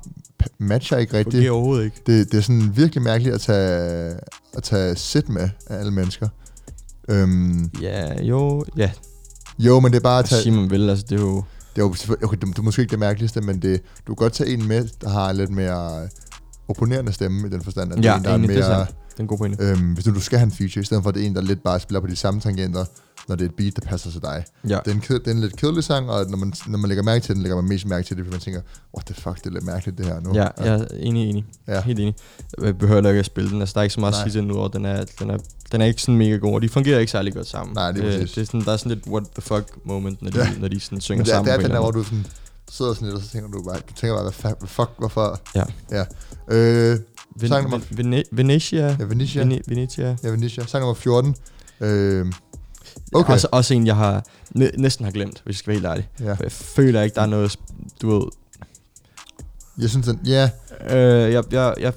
matcher ikke rigtigt. Fungerer overhovedet ikke. Det, det er sådan virkelig mærkeligt at tage, at tage sit med af alle mennesker. Øhm, Ja, jo, ja. jo, men det er bare at At tage... sige, man vil, altså det er jo... Det er, jo, okay, det, det er måske ikke det mærkeligste, men det, du kan godt tage en med, der har lidt mere øh, opponerende stemme i den forstand. At det er Ja, en, der er egentlig, det er mere, sandt. Det er en god pointe. øhm, hvis nu du skal have en feature, i stedet for at det er en, der lidt bare spiller på de samme tangenter, når det er et beat, der passer til dig. Ja. Det er en, ked, det er en lidt kedelig sang, og når man, når man lægger mærke til den, lægger man mest mærke til det, fordi man tænker, what the fuck, det er lidt mærkeligt det her nu. Ja, jeg er enig, enig. Ja. Ja. Helt enig. Jeg behøver heller ikke at spille den. Altså, der er ikke så meget Nej. at sige til den, udover, den er, den, er, den er ikke sådan mega god, og de fungerer ikke særlig godt sammen. Nej, lige Øh, præcis. det er sådan, der er sådan lidt what the fuck moment, når de, Ja. når de sådan synger Men det er, sammen. det er den der, hvor du sådan, sidder sådan lidt, og så tænker du bare, du tænker bare, hvad fuck, hvorfor? Ja. Ja. Øh, måde. sang Ven- nummer- Ven- Vene- Venetia. ja, Venetia. Vene- Venetia. Ja, Venetia. Sang nummer 14. Øh, okay. Også, også en, jeg har næ- næsten har glemt, hvis jeg skal være helt ærlig. ja. For jeg føler ikke, der er noget, du ved... Jeg synes, den, ja, Øh, jeg, jeg, jeg,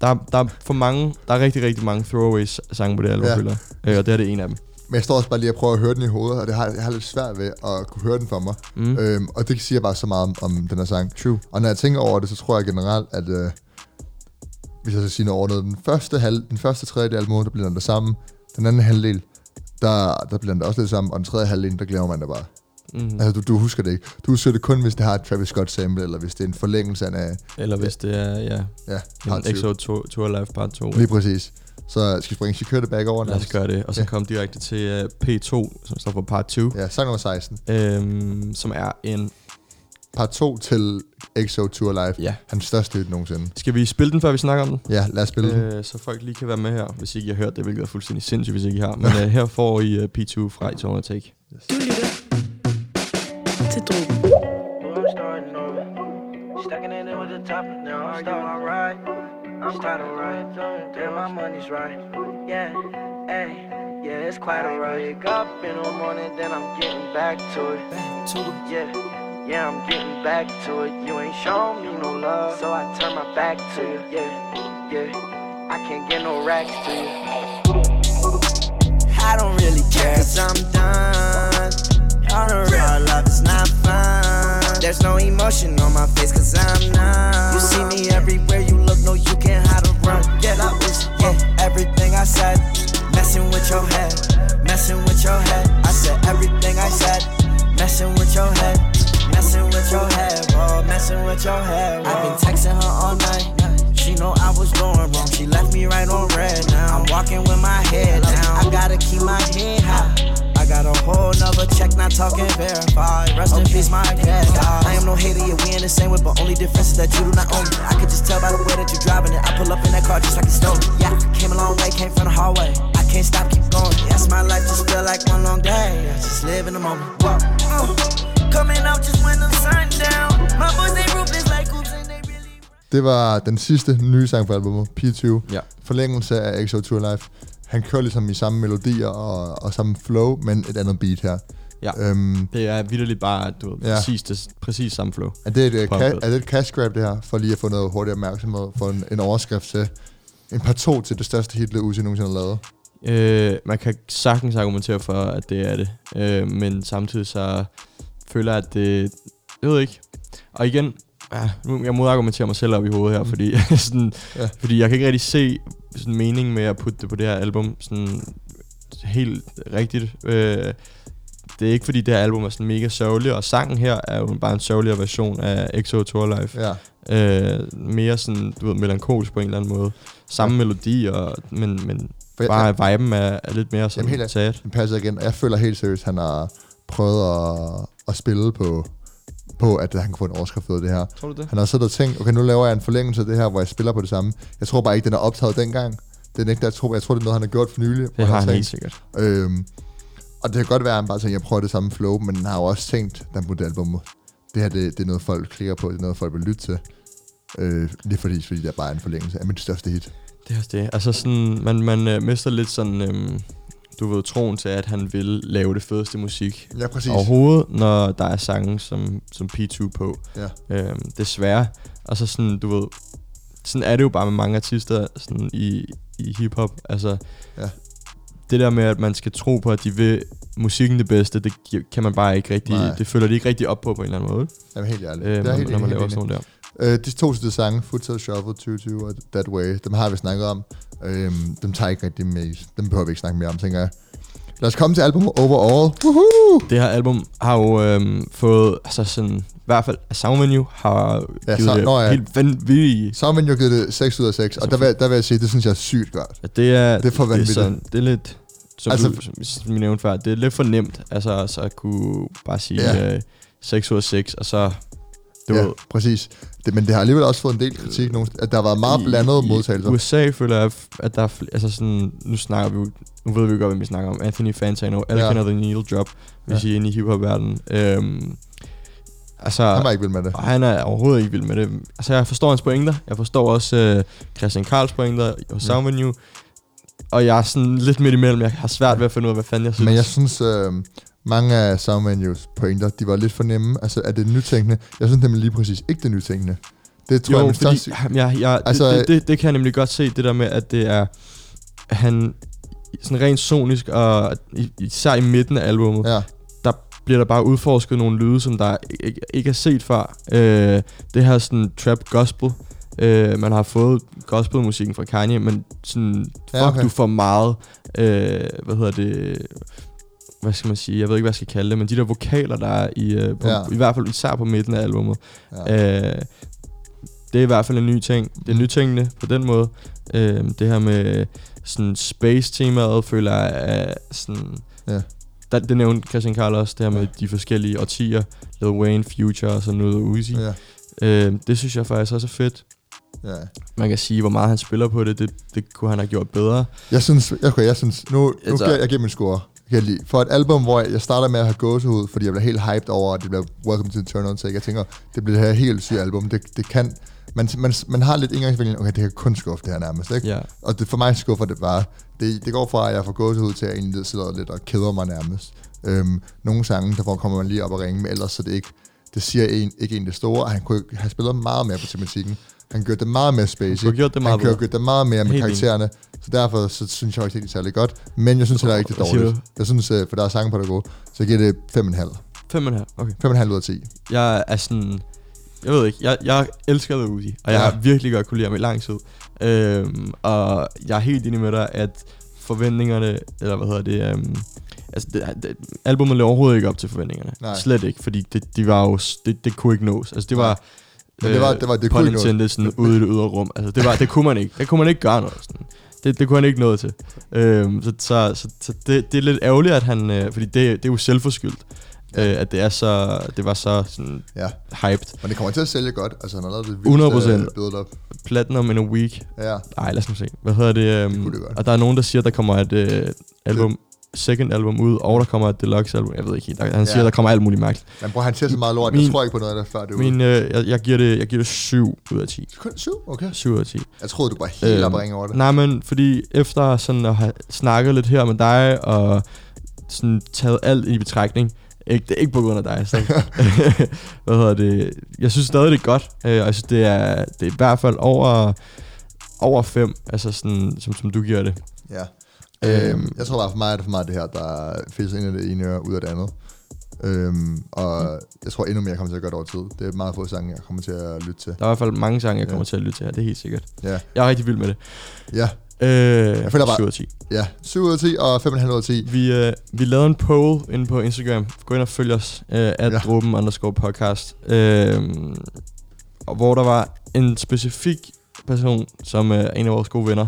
der, der er for mange, der er rigtig, rigtig mange throwaways sange på det album, Ja. føler. Øh, og det her det er en af dem. men jeg står også bare lige og prøver at høre den i hovedet, og det har, jeg har lidt svært ved at kunne høre den for mig. Mm. Øhm, og det siger bare så meget om, om den her sang. True. Og når jeg tænker over det, så tror jeg generelt, at øh, hvis jeg skal sige noget over noget, den første, halv, den første tredjedel af albumet, der bliver den der sammen. Den anden halvdel, der, der bliver den der også lidt sammen. Og den tredje halvdel, der glemmer man det bare. Mm. Altså, du, du husker det ikke. Du husker det kun, hvis det har et Travis Scott sample, eller hvis det er en forlængelse af, Eller hvis det er, ja, ja, part en 2. XO Tour, Tour Live Part 2. Lige præcis. Så skal vi springe Secure the Back over? Lad os gøre det. Og så Ja. kom direkte til uh, P2, som står for Part 2. Ja, sang nummer 16. Øhm, som er en... Part 2 til EXO Tour Live. Ja. Hans største hit nogensinde. Skal vi spille den, før vi snakker om den? Ja, lad os spille den. Øh, så folk lige kan være med her, hvis ikke I har hørt det, hvilket er fuldstændig sindssygt, hvis ikke I har. Men uh, her får I uh, P2 fra Eternal Take. Du lytter til over. Stacking in it with the top. Now I'm starting alright. I'm starting right. Damn, my money's right. Yeah, hey, yeah, it's quite alright. Wake up in the morning, then I'm getting back to it. Back to it, yeah. Yeah, I'm getting back to it. You ain't showing me no love, so I turn my back to you. Yeah, yeah. I can't get no racks to you. I don't really care, cause I'm done. All the love is not fun. There's no emotion on my face, cause I'm numb. You see me everywhere you look, no, you can't hide or run. Yeah, that was, yeah, everything I said. Messing with your head, messing with your head. I said everything I said. Messing with your head, messing with your head, bro. Messing with your head, bro. I've been texting her all night. She know I was doing wrong. She left me right on red now. I'm walking with my head down. I gotta keep my head high. I got a Pull another check, not talking verified. Rest in peace, my cat. I am no hater, yeah, we in the same way, but only difference is that you do not own me. I could just tell by the way that you're driving it. I pull up in that car just like it's stolen. Yeah, came a long way, came from the hallway. I can't stop, keep going. Yes, my life just feel like one long day. I just live in the moment. Whoa. Uh, coming out just when the sun down. My boys, they ruthless like hoops and they really. Det var den sidste nye sang på albumet, P20. Ja. Forlængelse af EXO Tour Life. Han kører ligesom i samme melodier og, og samme flow, men et andet beat her. Ja. Øhm, Det er vidderligt bare, du ved, Ja. præcis, det, præcis samme flow. er, det et, øh, ca- er det et cash grab, det her? For lige at få noget hurtig opmærksomhed. For en, en overskrift til en par to til det største hit, Uzi nogensinde har lavet. Øh, man kan sagtens argumentere for, at det er det. Øh, men samtidig så føler at det... Jeg ved ikke. Og igen, ja, nu jeg modargumenterer mig selv op i hovedet her, Mm. fordi, sådan, Ja. fordi jeg kan ikke rigtig se sådan mening med at putte det på det her album sådan helt rigtigt. Øh, det er ikke fordi det her album er sådan mega sørgeligt, og sangen her er jo bare en sørgeligere version af EXO Tour Life. Ja. Øh, mere sådan, du ved, melankolsk på en eller anden måde. Samme ja. melodi, og, men, men For jeg, bare viben er, er lidt mere sådan Jamen, helt sad. Den passer igen. Og Jeg føler helt seriøst, han har prøvet at, at spille på, på, at han kan få en overskrift ud af det her. Tror du det? Han har siddet og tænkt, okay, nu laver jeg en forlængelse af det her, hvor jeg spiller på det samme. Jeg tror bare ikke, den er optaget dengang. Den er ikke, der, jeg, tror, jeg tror, det er noget, han har gjort for nylig. Det har han tænkt, helt sikkert. Øhm, og det kan godt være, at han bare tænker, jeg prøver det samme flow, men han har jo også tænkt, han på det album, det her, det, det er noget, folk klikker på, det er noget, folk vil lytte til. Øh, lige fordi, fordi det er bare en forlængelse af mit største hit. Det er også det. Altså sådan, man, man øh, mister lidt sådan, øhm, du ved, troen til, at han vil lave det fedeste musik Ja, præcis. overhovedet, når der er sange som, som P2 på. Ja. Øhm, desværre. Og så sådan, du ved, sådan er det jo bare med mange artister sådan i, i hiphop. Altså, Ja. det der med, at man skal tro på, at de vil musikken det bedste, det kan man bare ikke rigtig, Nej. det føler de ikke rigtig op på på en eller anden måde. Jamen helt ærligt. Øh, det er når, helt, når man helt laver enig. sådan der. Øh, de to sidste sange, Footside Shuffle 2020 og That Way, dem har vi snakket om. Øhm, dem tager jeg ikke rigtig med. Dem behøver vi ikke snakke mere om, tænker jeg. Lad os komme til album overall. Woohoo! Det her album har jo øhm, fået, altså sådan, i hvert fald Soundvenue har Ja, givet så- det nå ja. helt vanvittige. Så har givet det 6 ud af 6, og der vil, der vil jeg sige, det synes jeg er sygt godt. at Det er, Det er for det er, vanvittigt. sådan, det er lidt, som, Altså- altså, du, som vi nævnte før, det er lidt for nemt, altså så at kunne bare sige Ja. ja. øh, 6 ud af 6, og så, du ja, ved, præcis. Det, men det har alligevel også fået en del kritik. Nogle, at der har været meget blandet i, modtagelser. I USA føler jeg, at der er, altså sådan, nu snakker vi jo, nu ved vi jo godt, hvad vi snakker om. Anthony Fantano, alle Ja. kender The Needle Drop, hvis Ja. I er inde i hiphop-verdenen. Øhm, altså, Han var ikke vild med det. Og han er overhovedet ikke vild med det. Altså, jeg forstår hans pointer. Jeg forstår også øh, Christian Karls pointer og Soundvenue. Og jeg er sådan lidt midt imellem. Jeg har svært ved at finde ud af, hvad fanden jeg synes. Men jeg synes, øh, mange af Soundvenues pointer, de var lidt for nemme. Altså, er det nytænkende? Jeg synes nemlig lige præcis ikke det nytænkende. Det tror jo, jeg, fordi, største... jeg, jeg, Altså, altså, det, det, det, kan jeg nemlig godt se, det der med, at det er, han sådan rent sonisk, og især i midten af albummet, Ja, der bliver der bare udforsket nogle lyde, som der ikke, ikke er set før. Øh, det her sådan trap gospel, øh, man har fået gospelmusikken fra Kanye, men sådan, fuck, Ja, ja, okay. du får meget, øh, hvad hedder det, hvad skal man sige, jeg ved ikke, hvad jeg skal kalde det, men de der vokaler, der er i, øh, på, Ja. i hvert fald især på midten af albummet, ja. Øh, det er i hvert fald en ny ting. Det er nytænkende på den måde. Øh, det her med sådan space-temaet, føler jeg er sådan... Ja. Der, det nævnte Christian Karl også, det her med de forskellige årtier. Lil Wayne, Future og sådan noget Uzi. ja, Øh, det synes jeg faktisk også er fedt. ja. Man kan sige, hvor meget han spiller på det, det, det kunne han have gjort bedre. Jeg synes, okay, jeg synes, nu, nu Altså- giver, jeg giver min score. Kan jeg lide. For et album, hvor jeg starter med at have gåsehud, fordi jeg bliver helt hyped over, at det bliver Welcome to the Turn On Take. Jeg tænker, det bliver det her helt syge album. Det, det kan, man, man, man har lidt indgangsvinkling, okay, det kan kun skuffe det her nærmest, ikke? Ja. Og det, for mig skuffer det bare. Det, det går fra, at jeg får gåsehud til, at jeg egentlig sidder lidt og keder mig nærmest. Øhm, nogle sange, der får, kommer man lige op og ringe, men ellers så det ikke, det siger en, ikke en det store, og han kunne have spillet meget mere på tematikken. Han gjorde det meget mere spacey. have gjort det meget han gjort det meget mere med Helt enig. karaktererne. Så derfor så synes jeg ikke, det er særlig godt. Men jeg synes heller ikke, det er dårligt. Jeg synes, øh, for der er sange på, der er gode. Så jeg giver det 5,5. Fem og en halv. Okay. 5,5 ud af 10. Jeg er sådan... Jeg ved ikke, jeg, jeg elsker The Uzi, og jeg Ja. har virkelig godt kunne lide ham i lang tid. Øhm, og jeg er helt enig med dig, at forventningerne, eller hvad hedder det, øhm, altså det, det, albumet lever overhovedet ikke op til forventningerne. Nej. Slet ikke, fordi det, de var jo, det, det kunne ikke nås. Altså det var, Men det var- det var- det kunne ikke intended, sådan ude i det ydre rum. Altså det, var, det kunne man ikke. Det kunne man ikke gøre noget. Sådan. det, det kunne han ikke nå til. Øhm, så så, så, så det, det er lidt ærgerligt, at han... Øh, fordi det, det er jo selvforskyldt, øh, at det, er så, det var så sådan Ja, hyped. men det kommer til at sælge godt. Altså, han har lavet det vildeste 100%. build-up. Platinum in a week. Ja, Ej, lad os nu se. Hvad hedder det? Um, kunne det godt. og der er nogen, der siger, der kommer et øh, album, second album ud, og der kommer et deluxe album. Jeg ved ikke helt. Han siger, Ja. der kommer alt muligt mærkeligt. men bror, han ser så meget lort. Jeg Min- tror ikke på noget af det, før det er. Min, øh, jeg, jeg, giver det, jeg giver det 7 ud af 10. Kun syv? Okay. 7 ud af 10. Jeg troede, du var helt Øhm, op at ringe over det. Nej, men fordi efter sådan at have snakket lidt her med dig, og sådan taget alt i betragtning, ikke, det er ikke på grund af dig, så. Hvad hedder det? Jeg synes stadig, det er godt, øh, jeg synes, det er, det er i hvert fald over, over 5, altså sådan, som, som du giver det. Ja. Øhm, jeg tror bare for mig er det for meget det her, der fisker ind i det ene øre ud af det andet. Øhm, og jeg tror endnu mere, jeg kommer til at gøre det over tid. Det er meget få sange, jeg kommer til at lytte til. Der er i hvert fald mange sange, jeg Ja. kommer til at lytte til her, det er helt sikkert. Ja, Jeg er rigtig vild med det. ja, Øh, Jeg føler bare- 7 ud af 10. ja. 7 ud af 10 og 5,5 ud af 10. Vi, øh, vi lavede en poll inde på Instagram. Gå ind og følg os. Øh, at Ja. Dråben underscore podcast. Øh, og hvor der var en specifik person, som øh, en af vores gode venner.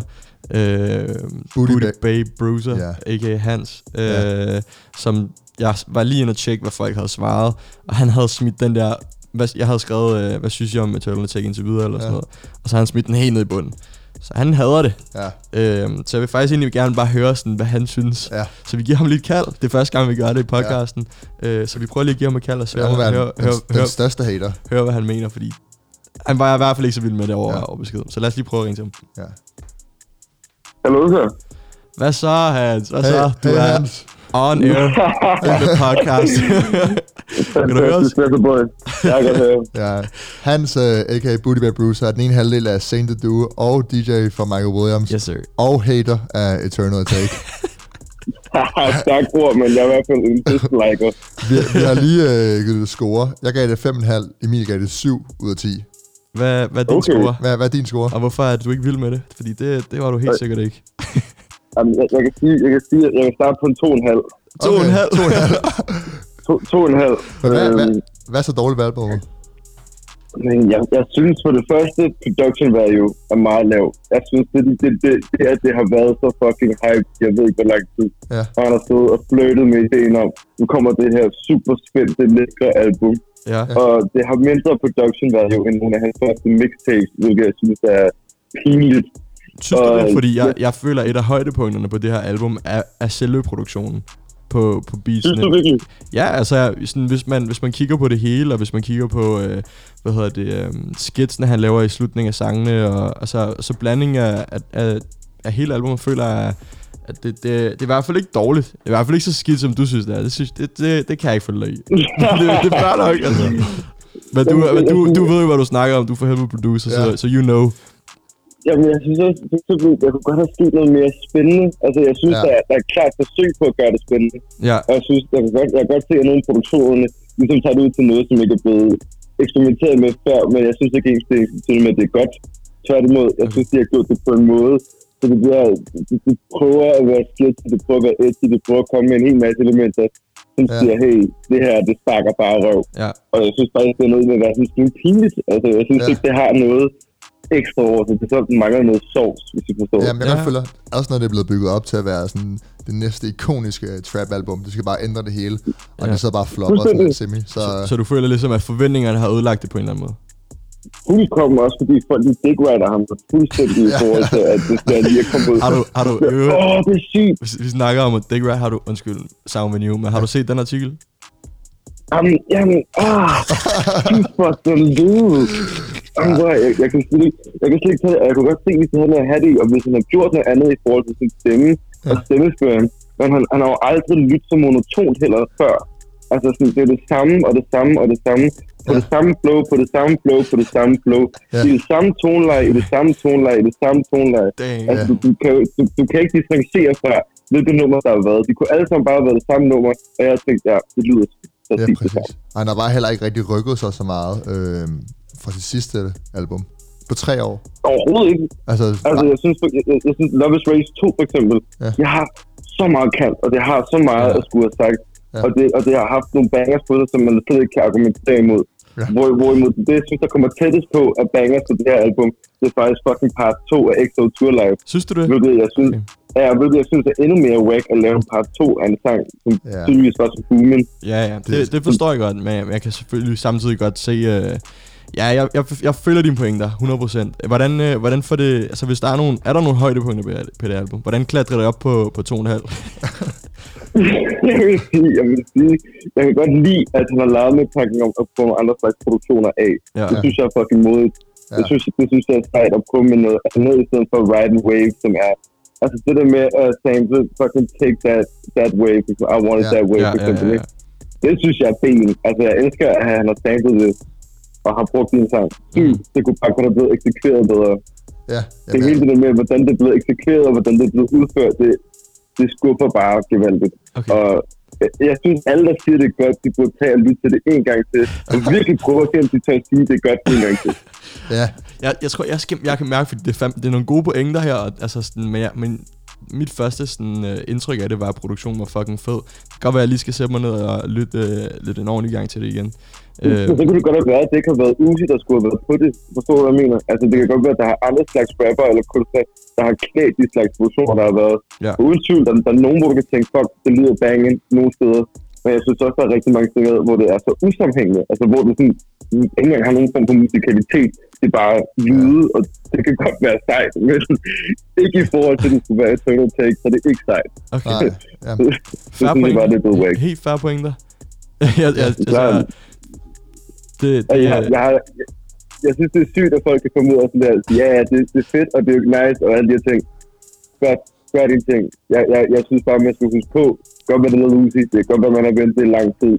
Øh, Booty Booty Ba- Bay Bruiser, ja. a.k.a. Hans. Øh, Ja. Som jeg var lige inde og tjekke, hvad folk havde svaret. Og han havde smidt den der... Hvad, jeg havde skrevet, øh, hvad synes jeg om Eternal Attack indtil videre, eller Ja. sådan noget. Og så har han smidt den helt ned i bunden. Så han hader det. Ja, Øhm, så jeg vil faktisk egentlig gerne bare høre, sådan, hvad han synes. ja. Så vi giver ham lidt kald. Det er første gang, vi gør det i podcasten. Ja. Øh, så vi prøver lige at give ham et kald og må høre, høre, den, høre, den, høre, den største hater. høre, hvad han mener, fordi han var i hvert fald ikke så vild med det over, ja. over beskeden. Så lad os lige prøve at ringe til ham. Ja. Hallo så. Hvad så, Hans? Hvad så? Du hey, er Hans. on air on the podcast. kan du høre os? Jeg kan høre. Ja. Hans, uh, a.k.a. Booty Bear Bruce, er den ene halvdel af Saint the Duo og DJ for Michael Williams. Yes, sir. Og hater af Eternal Attack. tak ord, men jeg er i hvert fald en disliker. vi, vi har lige uh, givet det score. Jeg gav det 5,5. Emil gav det 7 ud af 10. Hvad, hvad er din Okay. score? Hvad, hvad er din score? Og hvorfor er du ikke vild med det? Fordi det, det var du helt sikkert ikke. Jamen, jeg, jeg, kan sige, jeg kan sige, at jeg kan starte på en 2,5. To og en halv. To og en halv. To, to og en halv. Men hvad, hvad, Øhm, hvad er så dårligt ved albumet? Men jeg, jeg synes for det første, production value er meget lav. Jeg synes, det, det, det, det, det, at det har været så fucking hype, jeg ved ikke, hvor lang tid. Ja. Og han har stået og flirtet med ideen om, nu kommer det her super spændte, lækre album. Ja. Og det har mindre production value end nogle af hans første mixtapes, hvilket jeg synes er pinligt. Synes du det? Og- Fordi jeg, jeg føler, at et af højdepunkterne på det her album er, er selve produktionen på, på beatsene. du? Ja, altså sådan, hvis, man, hvis man kigger på det hele, og hvis man kigger på, øh, hvad hedder det, øh, skitsene, han laver i slutningen af sangene, og altså, så blandingen af, af, af, af hele albumet, føler jeg, det, det, det er i hvert fald ikke dårligt. Det er i hvert fald ikke så skidt, som du synes, det er. Det, synes, det, det, det kan jeg ikke følge dig i. det, det er nok, altså. Men du, men du, du ved jo, hvad du snakker om. Du er for helvede producer, Ja. så, så you know. Jamen, jeg synes også, det, det, det, jeg kunne godt have sket noget mere spændende. Altså, jeg synes, Ja. der, er- der er klart forsøg på at gøre det spændende. Ja, Og jeg synes, jeg kan godt, jeg kan godt se, at nogle produktionerne ligesom tager det ud til noget, som ikke er blevet eksperimenteret med før, men jeg synes ikke ens, det er med, at det er godt. Tværtimod, jeg synes, de har gjort det på en måde, så det bliver, de, de prøver at være sketchy, de prøver at være edgy, de prøver at komme med en hel masse elementer, som Ja. ja. siger, hey, det her, det sparker bare røv. ja. Og jeg synes faktisk, det er noget med at være sådan en smule pinligt. Altså, jeg synes Ja. ja. ikke, det har noget ekstra over sig. Det er sådan, den mangler noget sovs, hvis I forstår. Jamen, jeg Ja. ja. føler også, når det er blevet bygget op til at være sådan det næste ikoniske trap-album. Det skal bare ændre det hele. Og Ja. det så bare flopper sådan lidt semi. Så, Så, så du føler ligesom, at forventningerne har ødelagt det på en eller anden måde? Fuldkommen også, fordi folk de digwriter ham fuldstændig i forhold til, at det skal lige komme ud. Har du, har du Åh, øvet, oh, det er sygt. hvis vi snakker om at Dick Rat, har du, undskyld, Sound Venue, men har du set den artikel? Jamen, jamen, ah, fucking dude. Jamen, bror, jeg, jeg, kan slet ikke, jeg kan slet ikke tage det. Jeg kunne godt se, hvis han havde have det, og hvis han har gjort noget andet i forhold til sin stemme og stemmeføring. Men han, han har jo aldrig lyttet så monotont heller før. Altså, sådan, det er det samme, og det samme, og det samme. På Ja. det samme flow, på det samme flow, på det samme flow. Ja. I det samme toneleje, i det samme toneleje, i det samme toneleje. Dang. Altså, du, du, kan, du, du kan ikke differentiere fra, hvilket nummer der har været. De kunne alle sammen bare have været det samme nummer, og jeg tænkte, ja, det lyder ja, præcis det samme. han har bare heller ikke rigtig rykket sig så meget øh, fra sit sidste album. På tre år. Overhovedet ikke. Altså, Altså, jeg synes, jeg, jeg, jeg synes Love is Race 2 for eksempel, Ja. jeg har så meget kant, og det har så meget Ja. at skulle have sagt. Ja. Og, det, og det har haft nogle bangers på sig, som man slet ikke kan argumentere imod. Ja. Hvor, hvorimod det, jeg synes, der kommer tættest på at banger på det her album, det er faktisk fucking part 2 af XO Tour Live. Synes du det? Hvilket jeg synes, Okay. ja, hvilket jeg synes er endnu mere wack at lave en part 2 af en sang, som Ja. ja. tydeligvis var så booming. Ja, ja, det, det forstår jeg godt, men jeg, kan selvfølgelig samtidig godt se... Øh, ja, jeg, jeg, jeg følger dine pointer, 100%. Hvordan, øh, hvordan får det... Altså, hvis der er nogle... Er der nogle højdepunkter på, på det album? Hvordan klatrer det op på, på 2,5? jeg, vil sige, jeg vil sige, jeg kan godt lide, at han har lavet med tanken om at få nogle andre slags produktioner af. Ja. Det synes jeg er fucking modigt. Ja. Det, synes, det synes jeg er sejt at prøve med noget andet, i stedet for Ride and Wave, som er... Altså det der med at uh, sample, fucking take that, that wave, because I want it Ja. that way, Ja, for ja, eksempel. ja, ikke? Det synes jeg er ben. Altså jeg elsker, at han har samlet det, og har brugt din sang. Sygt, det kunne bare kunne have blevet eksekveret bedre. Ja, Det er hele det der med, hvordan det blevet eksekveret, og hvordan det blevet udført, det, det skuffer bare gevaldigt. Okay. Og jeg, synes, alle, der siger, det er godt, de burde tage og lytte til det en gang til. Og virkelig prøve at se, om de tør at sige, det er godt en gang til. ja, Jeg, jeg tror, jeg, skal, jeg kan mærke, fordi det er, det er nogle gode pointer her, og, altså sådan, men, jeg, men mit første sådan, uh, indtryk af det var, at produktionen var fucking fed. Det kan godt være, at jeg lige skal sætte mig ned og lytte, uh, lytte en ordentlig gang til det igen. Øh. Uh, Så kunne det godt have været, at det ikke har været Uzi, der skulle have været på det. Forstår du, hvad jeg mener? Altså, det kan godt være, at der har andre slags rapper eller kunstnere, der har klædt de slags produktioner, der har været. Ja. Uden tvivl, der, der er nogen, hvor du kan tænke, fuck, det lyder banging nogle steder. Men jeg synes også, der er rigtig mange steder, hvor det er så usammenhængende. Altså, hvor det sådan, ikke engang har nogen form for musikalitet. Det er bare lyde, og det kan godt være sejt, men ikke i forhold til, at det skulle være Eternal Take, så det er ikke sejt. okay. nej, ja. Det Fair synes jeg bare, det er blevet wack. Helt færre pointer. jeg, jeg, altså, klart. det, Og det, jeg, er- jeg, jeg, jeg synes, det er sygt, at folk kan komme ud og sådan der, ja, ja, det, det er fedt, og det er nice, og alle de her ting. Gør, gør dine ting. Jeg, jeg, jeg synes bare, man skal huske på, godt med det noget Lucy, det kan godt være, man har ventet i lang tid,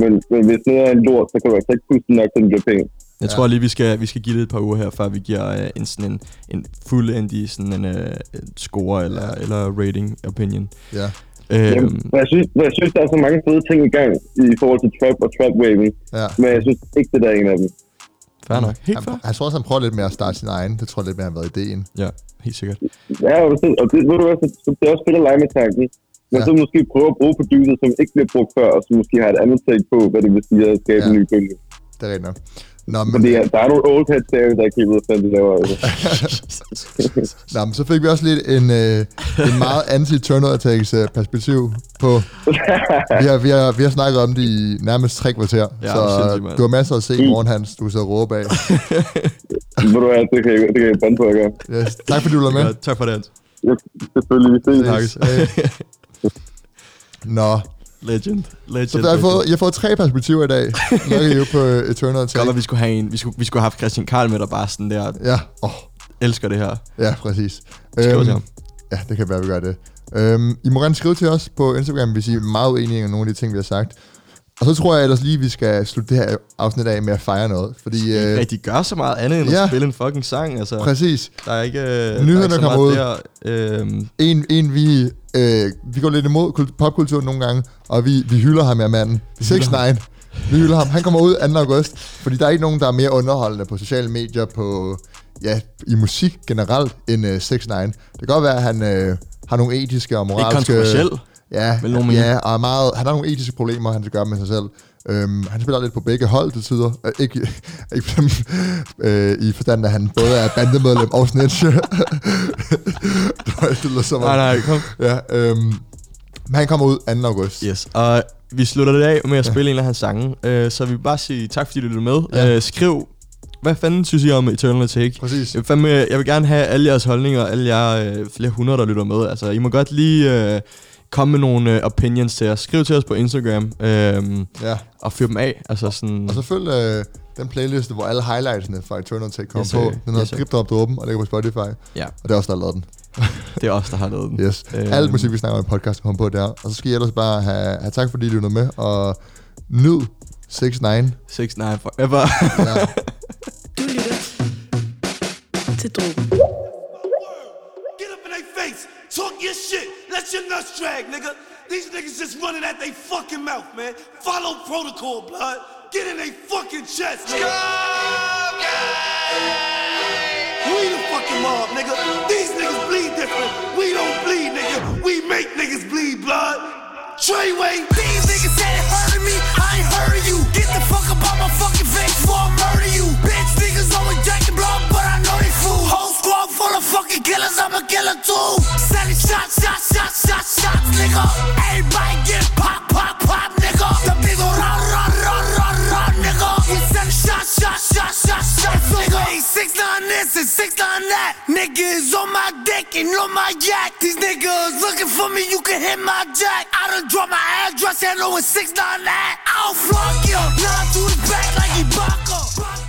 men, men hvis noget er en lort, så kan du altså ikke puste nok til, bliver penge. Jeg tror lige, vi skal, vi skal give det et par uger her, før vi giver uh, en, sådan en, en fuldendig sådan en, uh, score eller, eller rating opinion. ja. Jamen, Øhm, men jeg, synes, men jeg synes, der er så mange fede ting i gang i forhold til trap og trap waving, ja. men jeg synes ikke, det der er en af dem. fair nok. Helt Han, fair. han tror også, han prøver lidt mere at starte sin egen. Det tror jeg lidt mere, har været ideen. Ja, helt sikkert. Ja, og det, og det, ved du hvad, så, så det er også fedt at lege med tanken. Men Ja. ja. så måske prøve at bruge producer, som ikke bliver brugt før, og som måske har et andet take på, hvad det vil sige at skabe Ja. ja. en ny bølge. Det er rigtigt nok. Nå, men, Fordi ja, der er nogle old heads der, der ikke helt ved, hvad de laver. Altså. Nå, men så fik vi også lidt en, øh, en meget anti-turner attacks øh, perspektiv på. Vi har, vi, har, vi har snakket om det i nærmest tre kvarter, Ja, så du har masser at se i morgen, Hans. Du sidder og råber af. Ved du hvad, det kan jeg, det kan jeg bande på, jeg gør. Yes. Tak fordi du var med. Ja, tak for det, Hans. Ja, selvfølgelig, vi ses. Nå, Legend. Legend. så der jeg, fået, jeg fået tre perspektiver i dag. Er jo på øh, Eternal Godt, Attack. at vi skulle have en. Vi skulle, vi skulle have haft Christian Karl med, der bare sådan der Ja, åh, elsker det her. ja, præcis. Skriv til ham. Ja, det kan være, vi gør det. Øhm, I må gerne skrive til os på Instagram, hvis I er meget uenige med nogle af de ting, vi har sagt. Og så tror jeg ellers lige, vi skal slutte det her afsnit af med at fejre noget. Fordi, Øh, øh, rigtig gør så meget andet end ja. at spille en fucking sang. Altså, præcis, der er ikke, øh, der er Nyhederne ikke så kommer meget Der. Øhm, en, en vi, øh, vi går lidt imod kul- popkulturen nogle gange, og vi, vi hylder ham her manden. 6 9 Vi hylder ham. Han kommer ud 2. august, fordi der er ikke nogen, der er mere underholdende på sociale medier, på, ja, i musik generelt, end øh, 6 9 Det kan godt være, at han øh, har nogle etiske og ikke moralske... kontroversiel. Ja, nogen mene. ja og er meget, han har nogle etiske problemer, han skal gøre med sig selv. Øhm, han spiller lidt på begge hold til tider. Øh, ikke ikke øh, i forstand, at han både er bandemedlem og snitch. det var- som om- Nej, nej, kom. Ja, øhm, men han kommer ud 2. august. Yes, og vi slutter det af med at spille en af hans sange. Øh, så vi vil bare sige tak, fordi du lyttede med. Ja. Øh, skriv, hvad fanden synes I om Eternal Take? Præcis. Jeg vil, fandme, jeg vil gerne have alle jeres holdninger, alle jer øh, flere hundrede, der lytter med. Altså, I må godt lige øh, komme med nogle øh, opinions til os. Skriv til os på Instagram øh, Ja. og fyr dem af. Altså sådan, Og så følg øh, den playliste, hvor alle highlightsene fra Eternal Take kommer Yes, på. Den hedder Yes. Drip Drop Dråben, og ligger på Spotify. ja, Og det er også der, har lavet den. det er os, der har lavet den. Yes. Øhm. Alt musik, vi snakker om i podcast, kommer på der. Og så skal I ellers bare have, have tak, fordi I lytter med, og nyd 6 9 6 9 forever. Ja. Du lytter til Drogen. Get up in their face, talk your shit, let your nuts drag, nigga. These niggas just running at they fucking mouth, man. Follow protocol, blood. Get in they fucking chest, nigga. We the fucking mob, nigga. These niggas bleed different. We don't bleed, nigga. We make niggas bleed, blood. Treyway. These niggas said it hurting me. I ain't hurting you. Get the fuck up out my fucking face before I murder you. Bitch, niggas always jacking blood, but I know they fool full of fucking killers, I'm a killer too. Selling shots, shots, shots, shots, shots, nigga. Everybody get pop, pop, pop, nigga. The beat go run, run, run, run, run, nigga. We send shots, shots, shots, shots, shots, nigga. Hey, six nine this and six nine that. Niggas on my dick and on my yak. These niggas looking for me, you can hit my jack. I done drop my address, handle with six nine that. I'll flunk you, now to his back like Ibaka.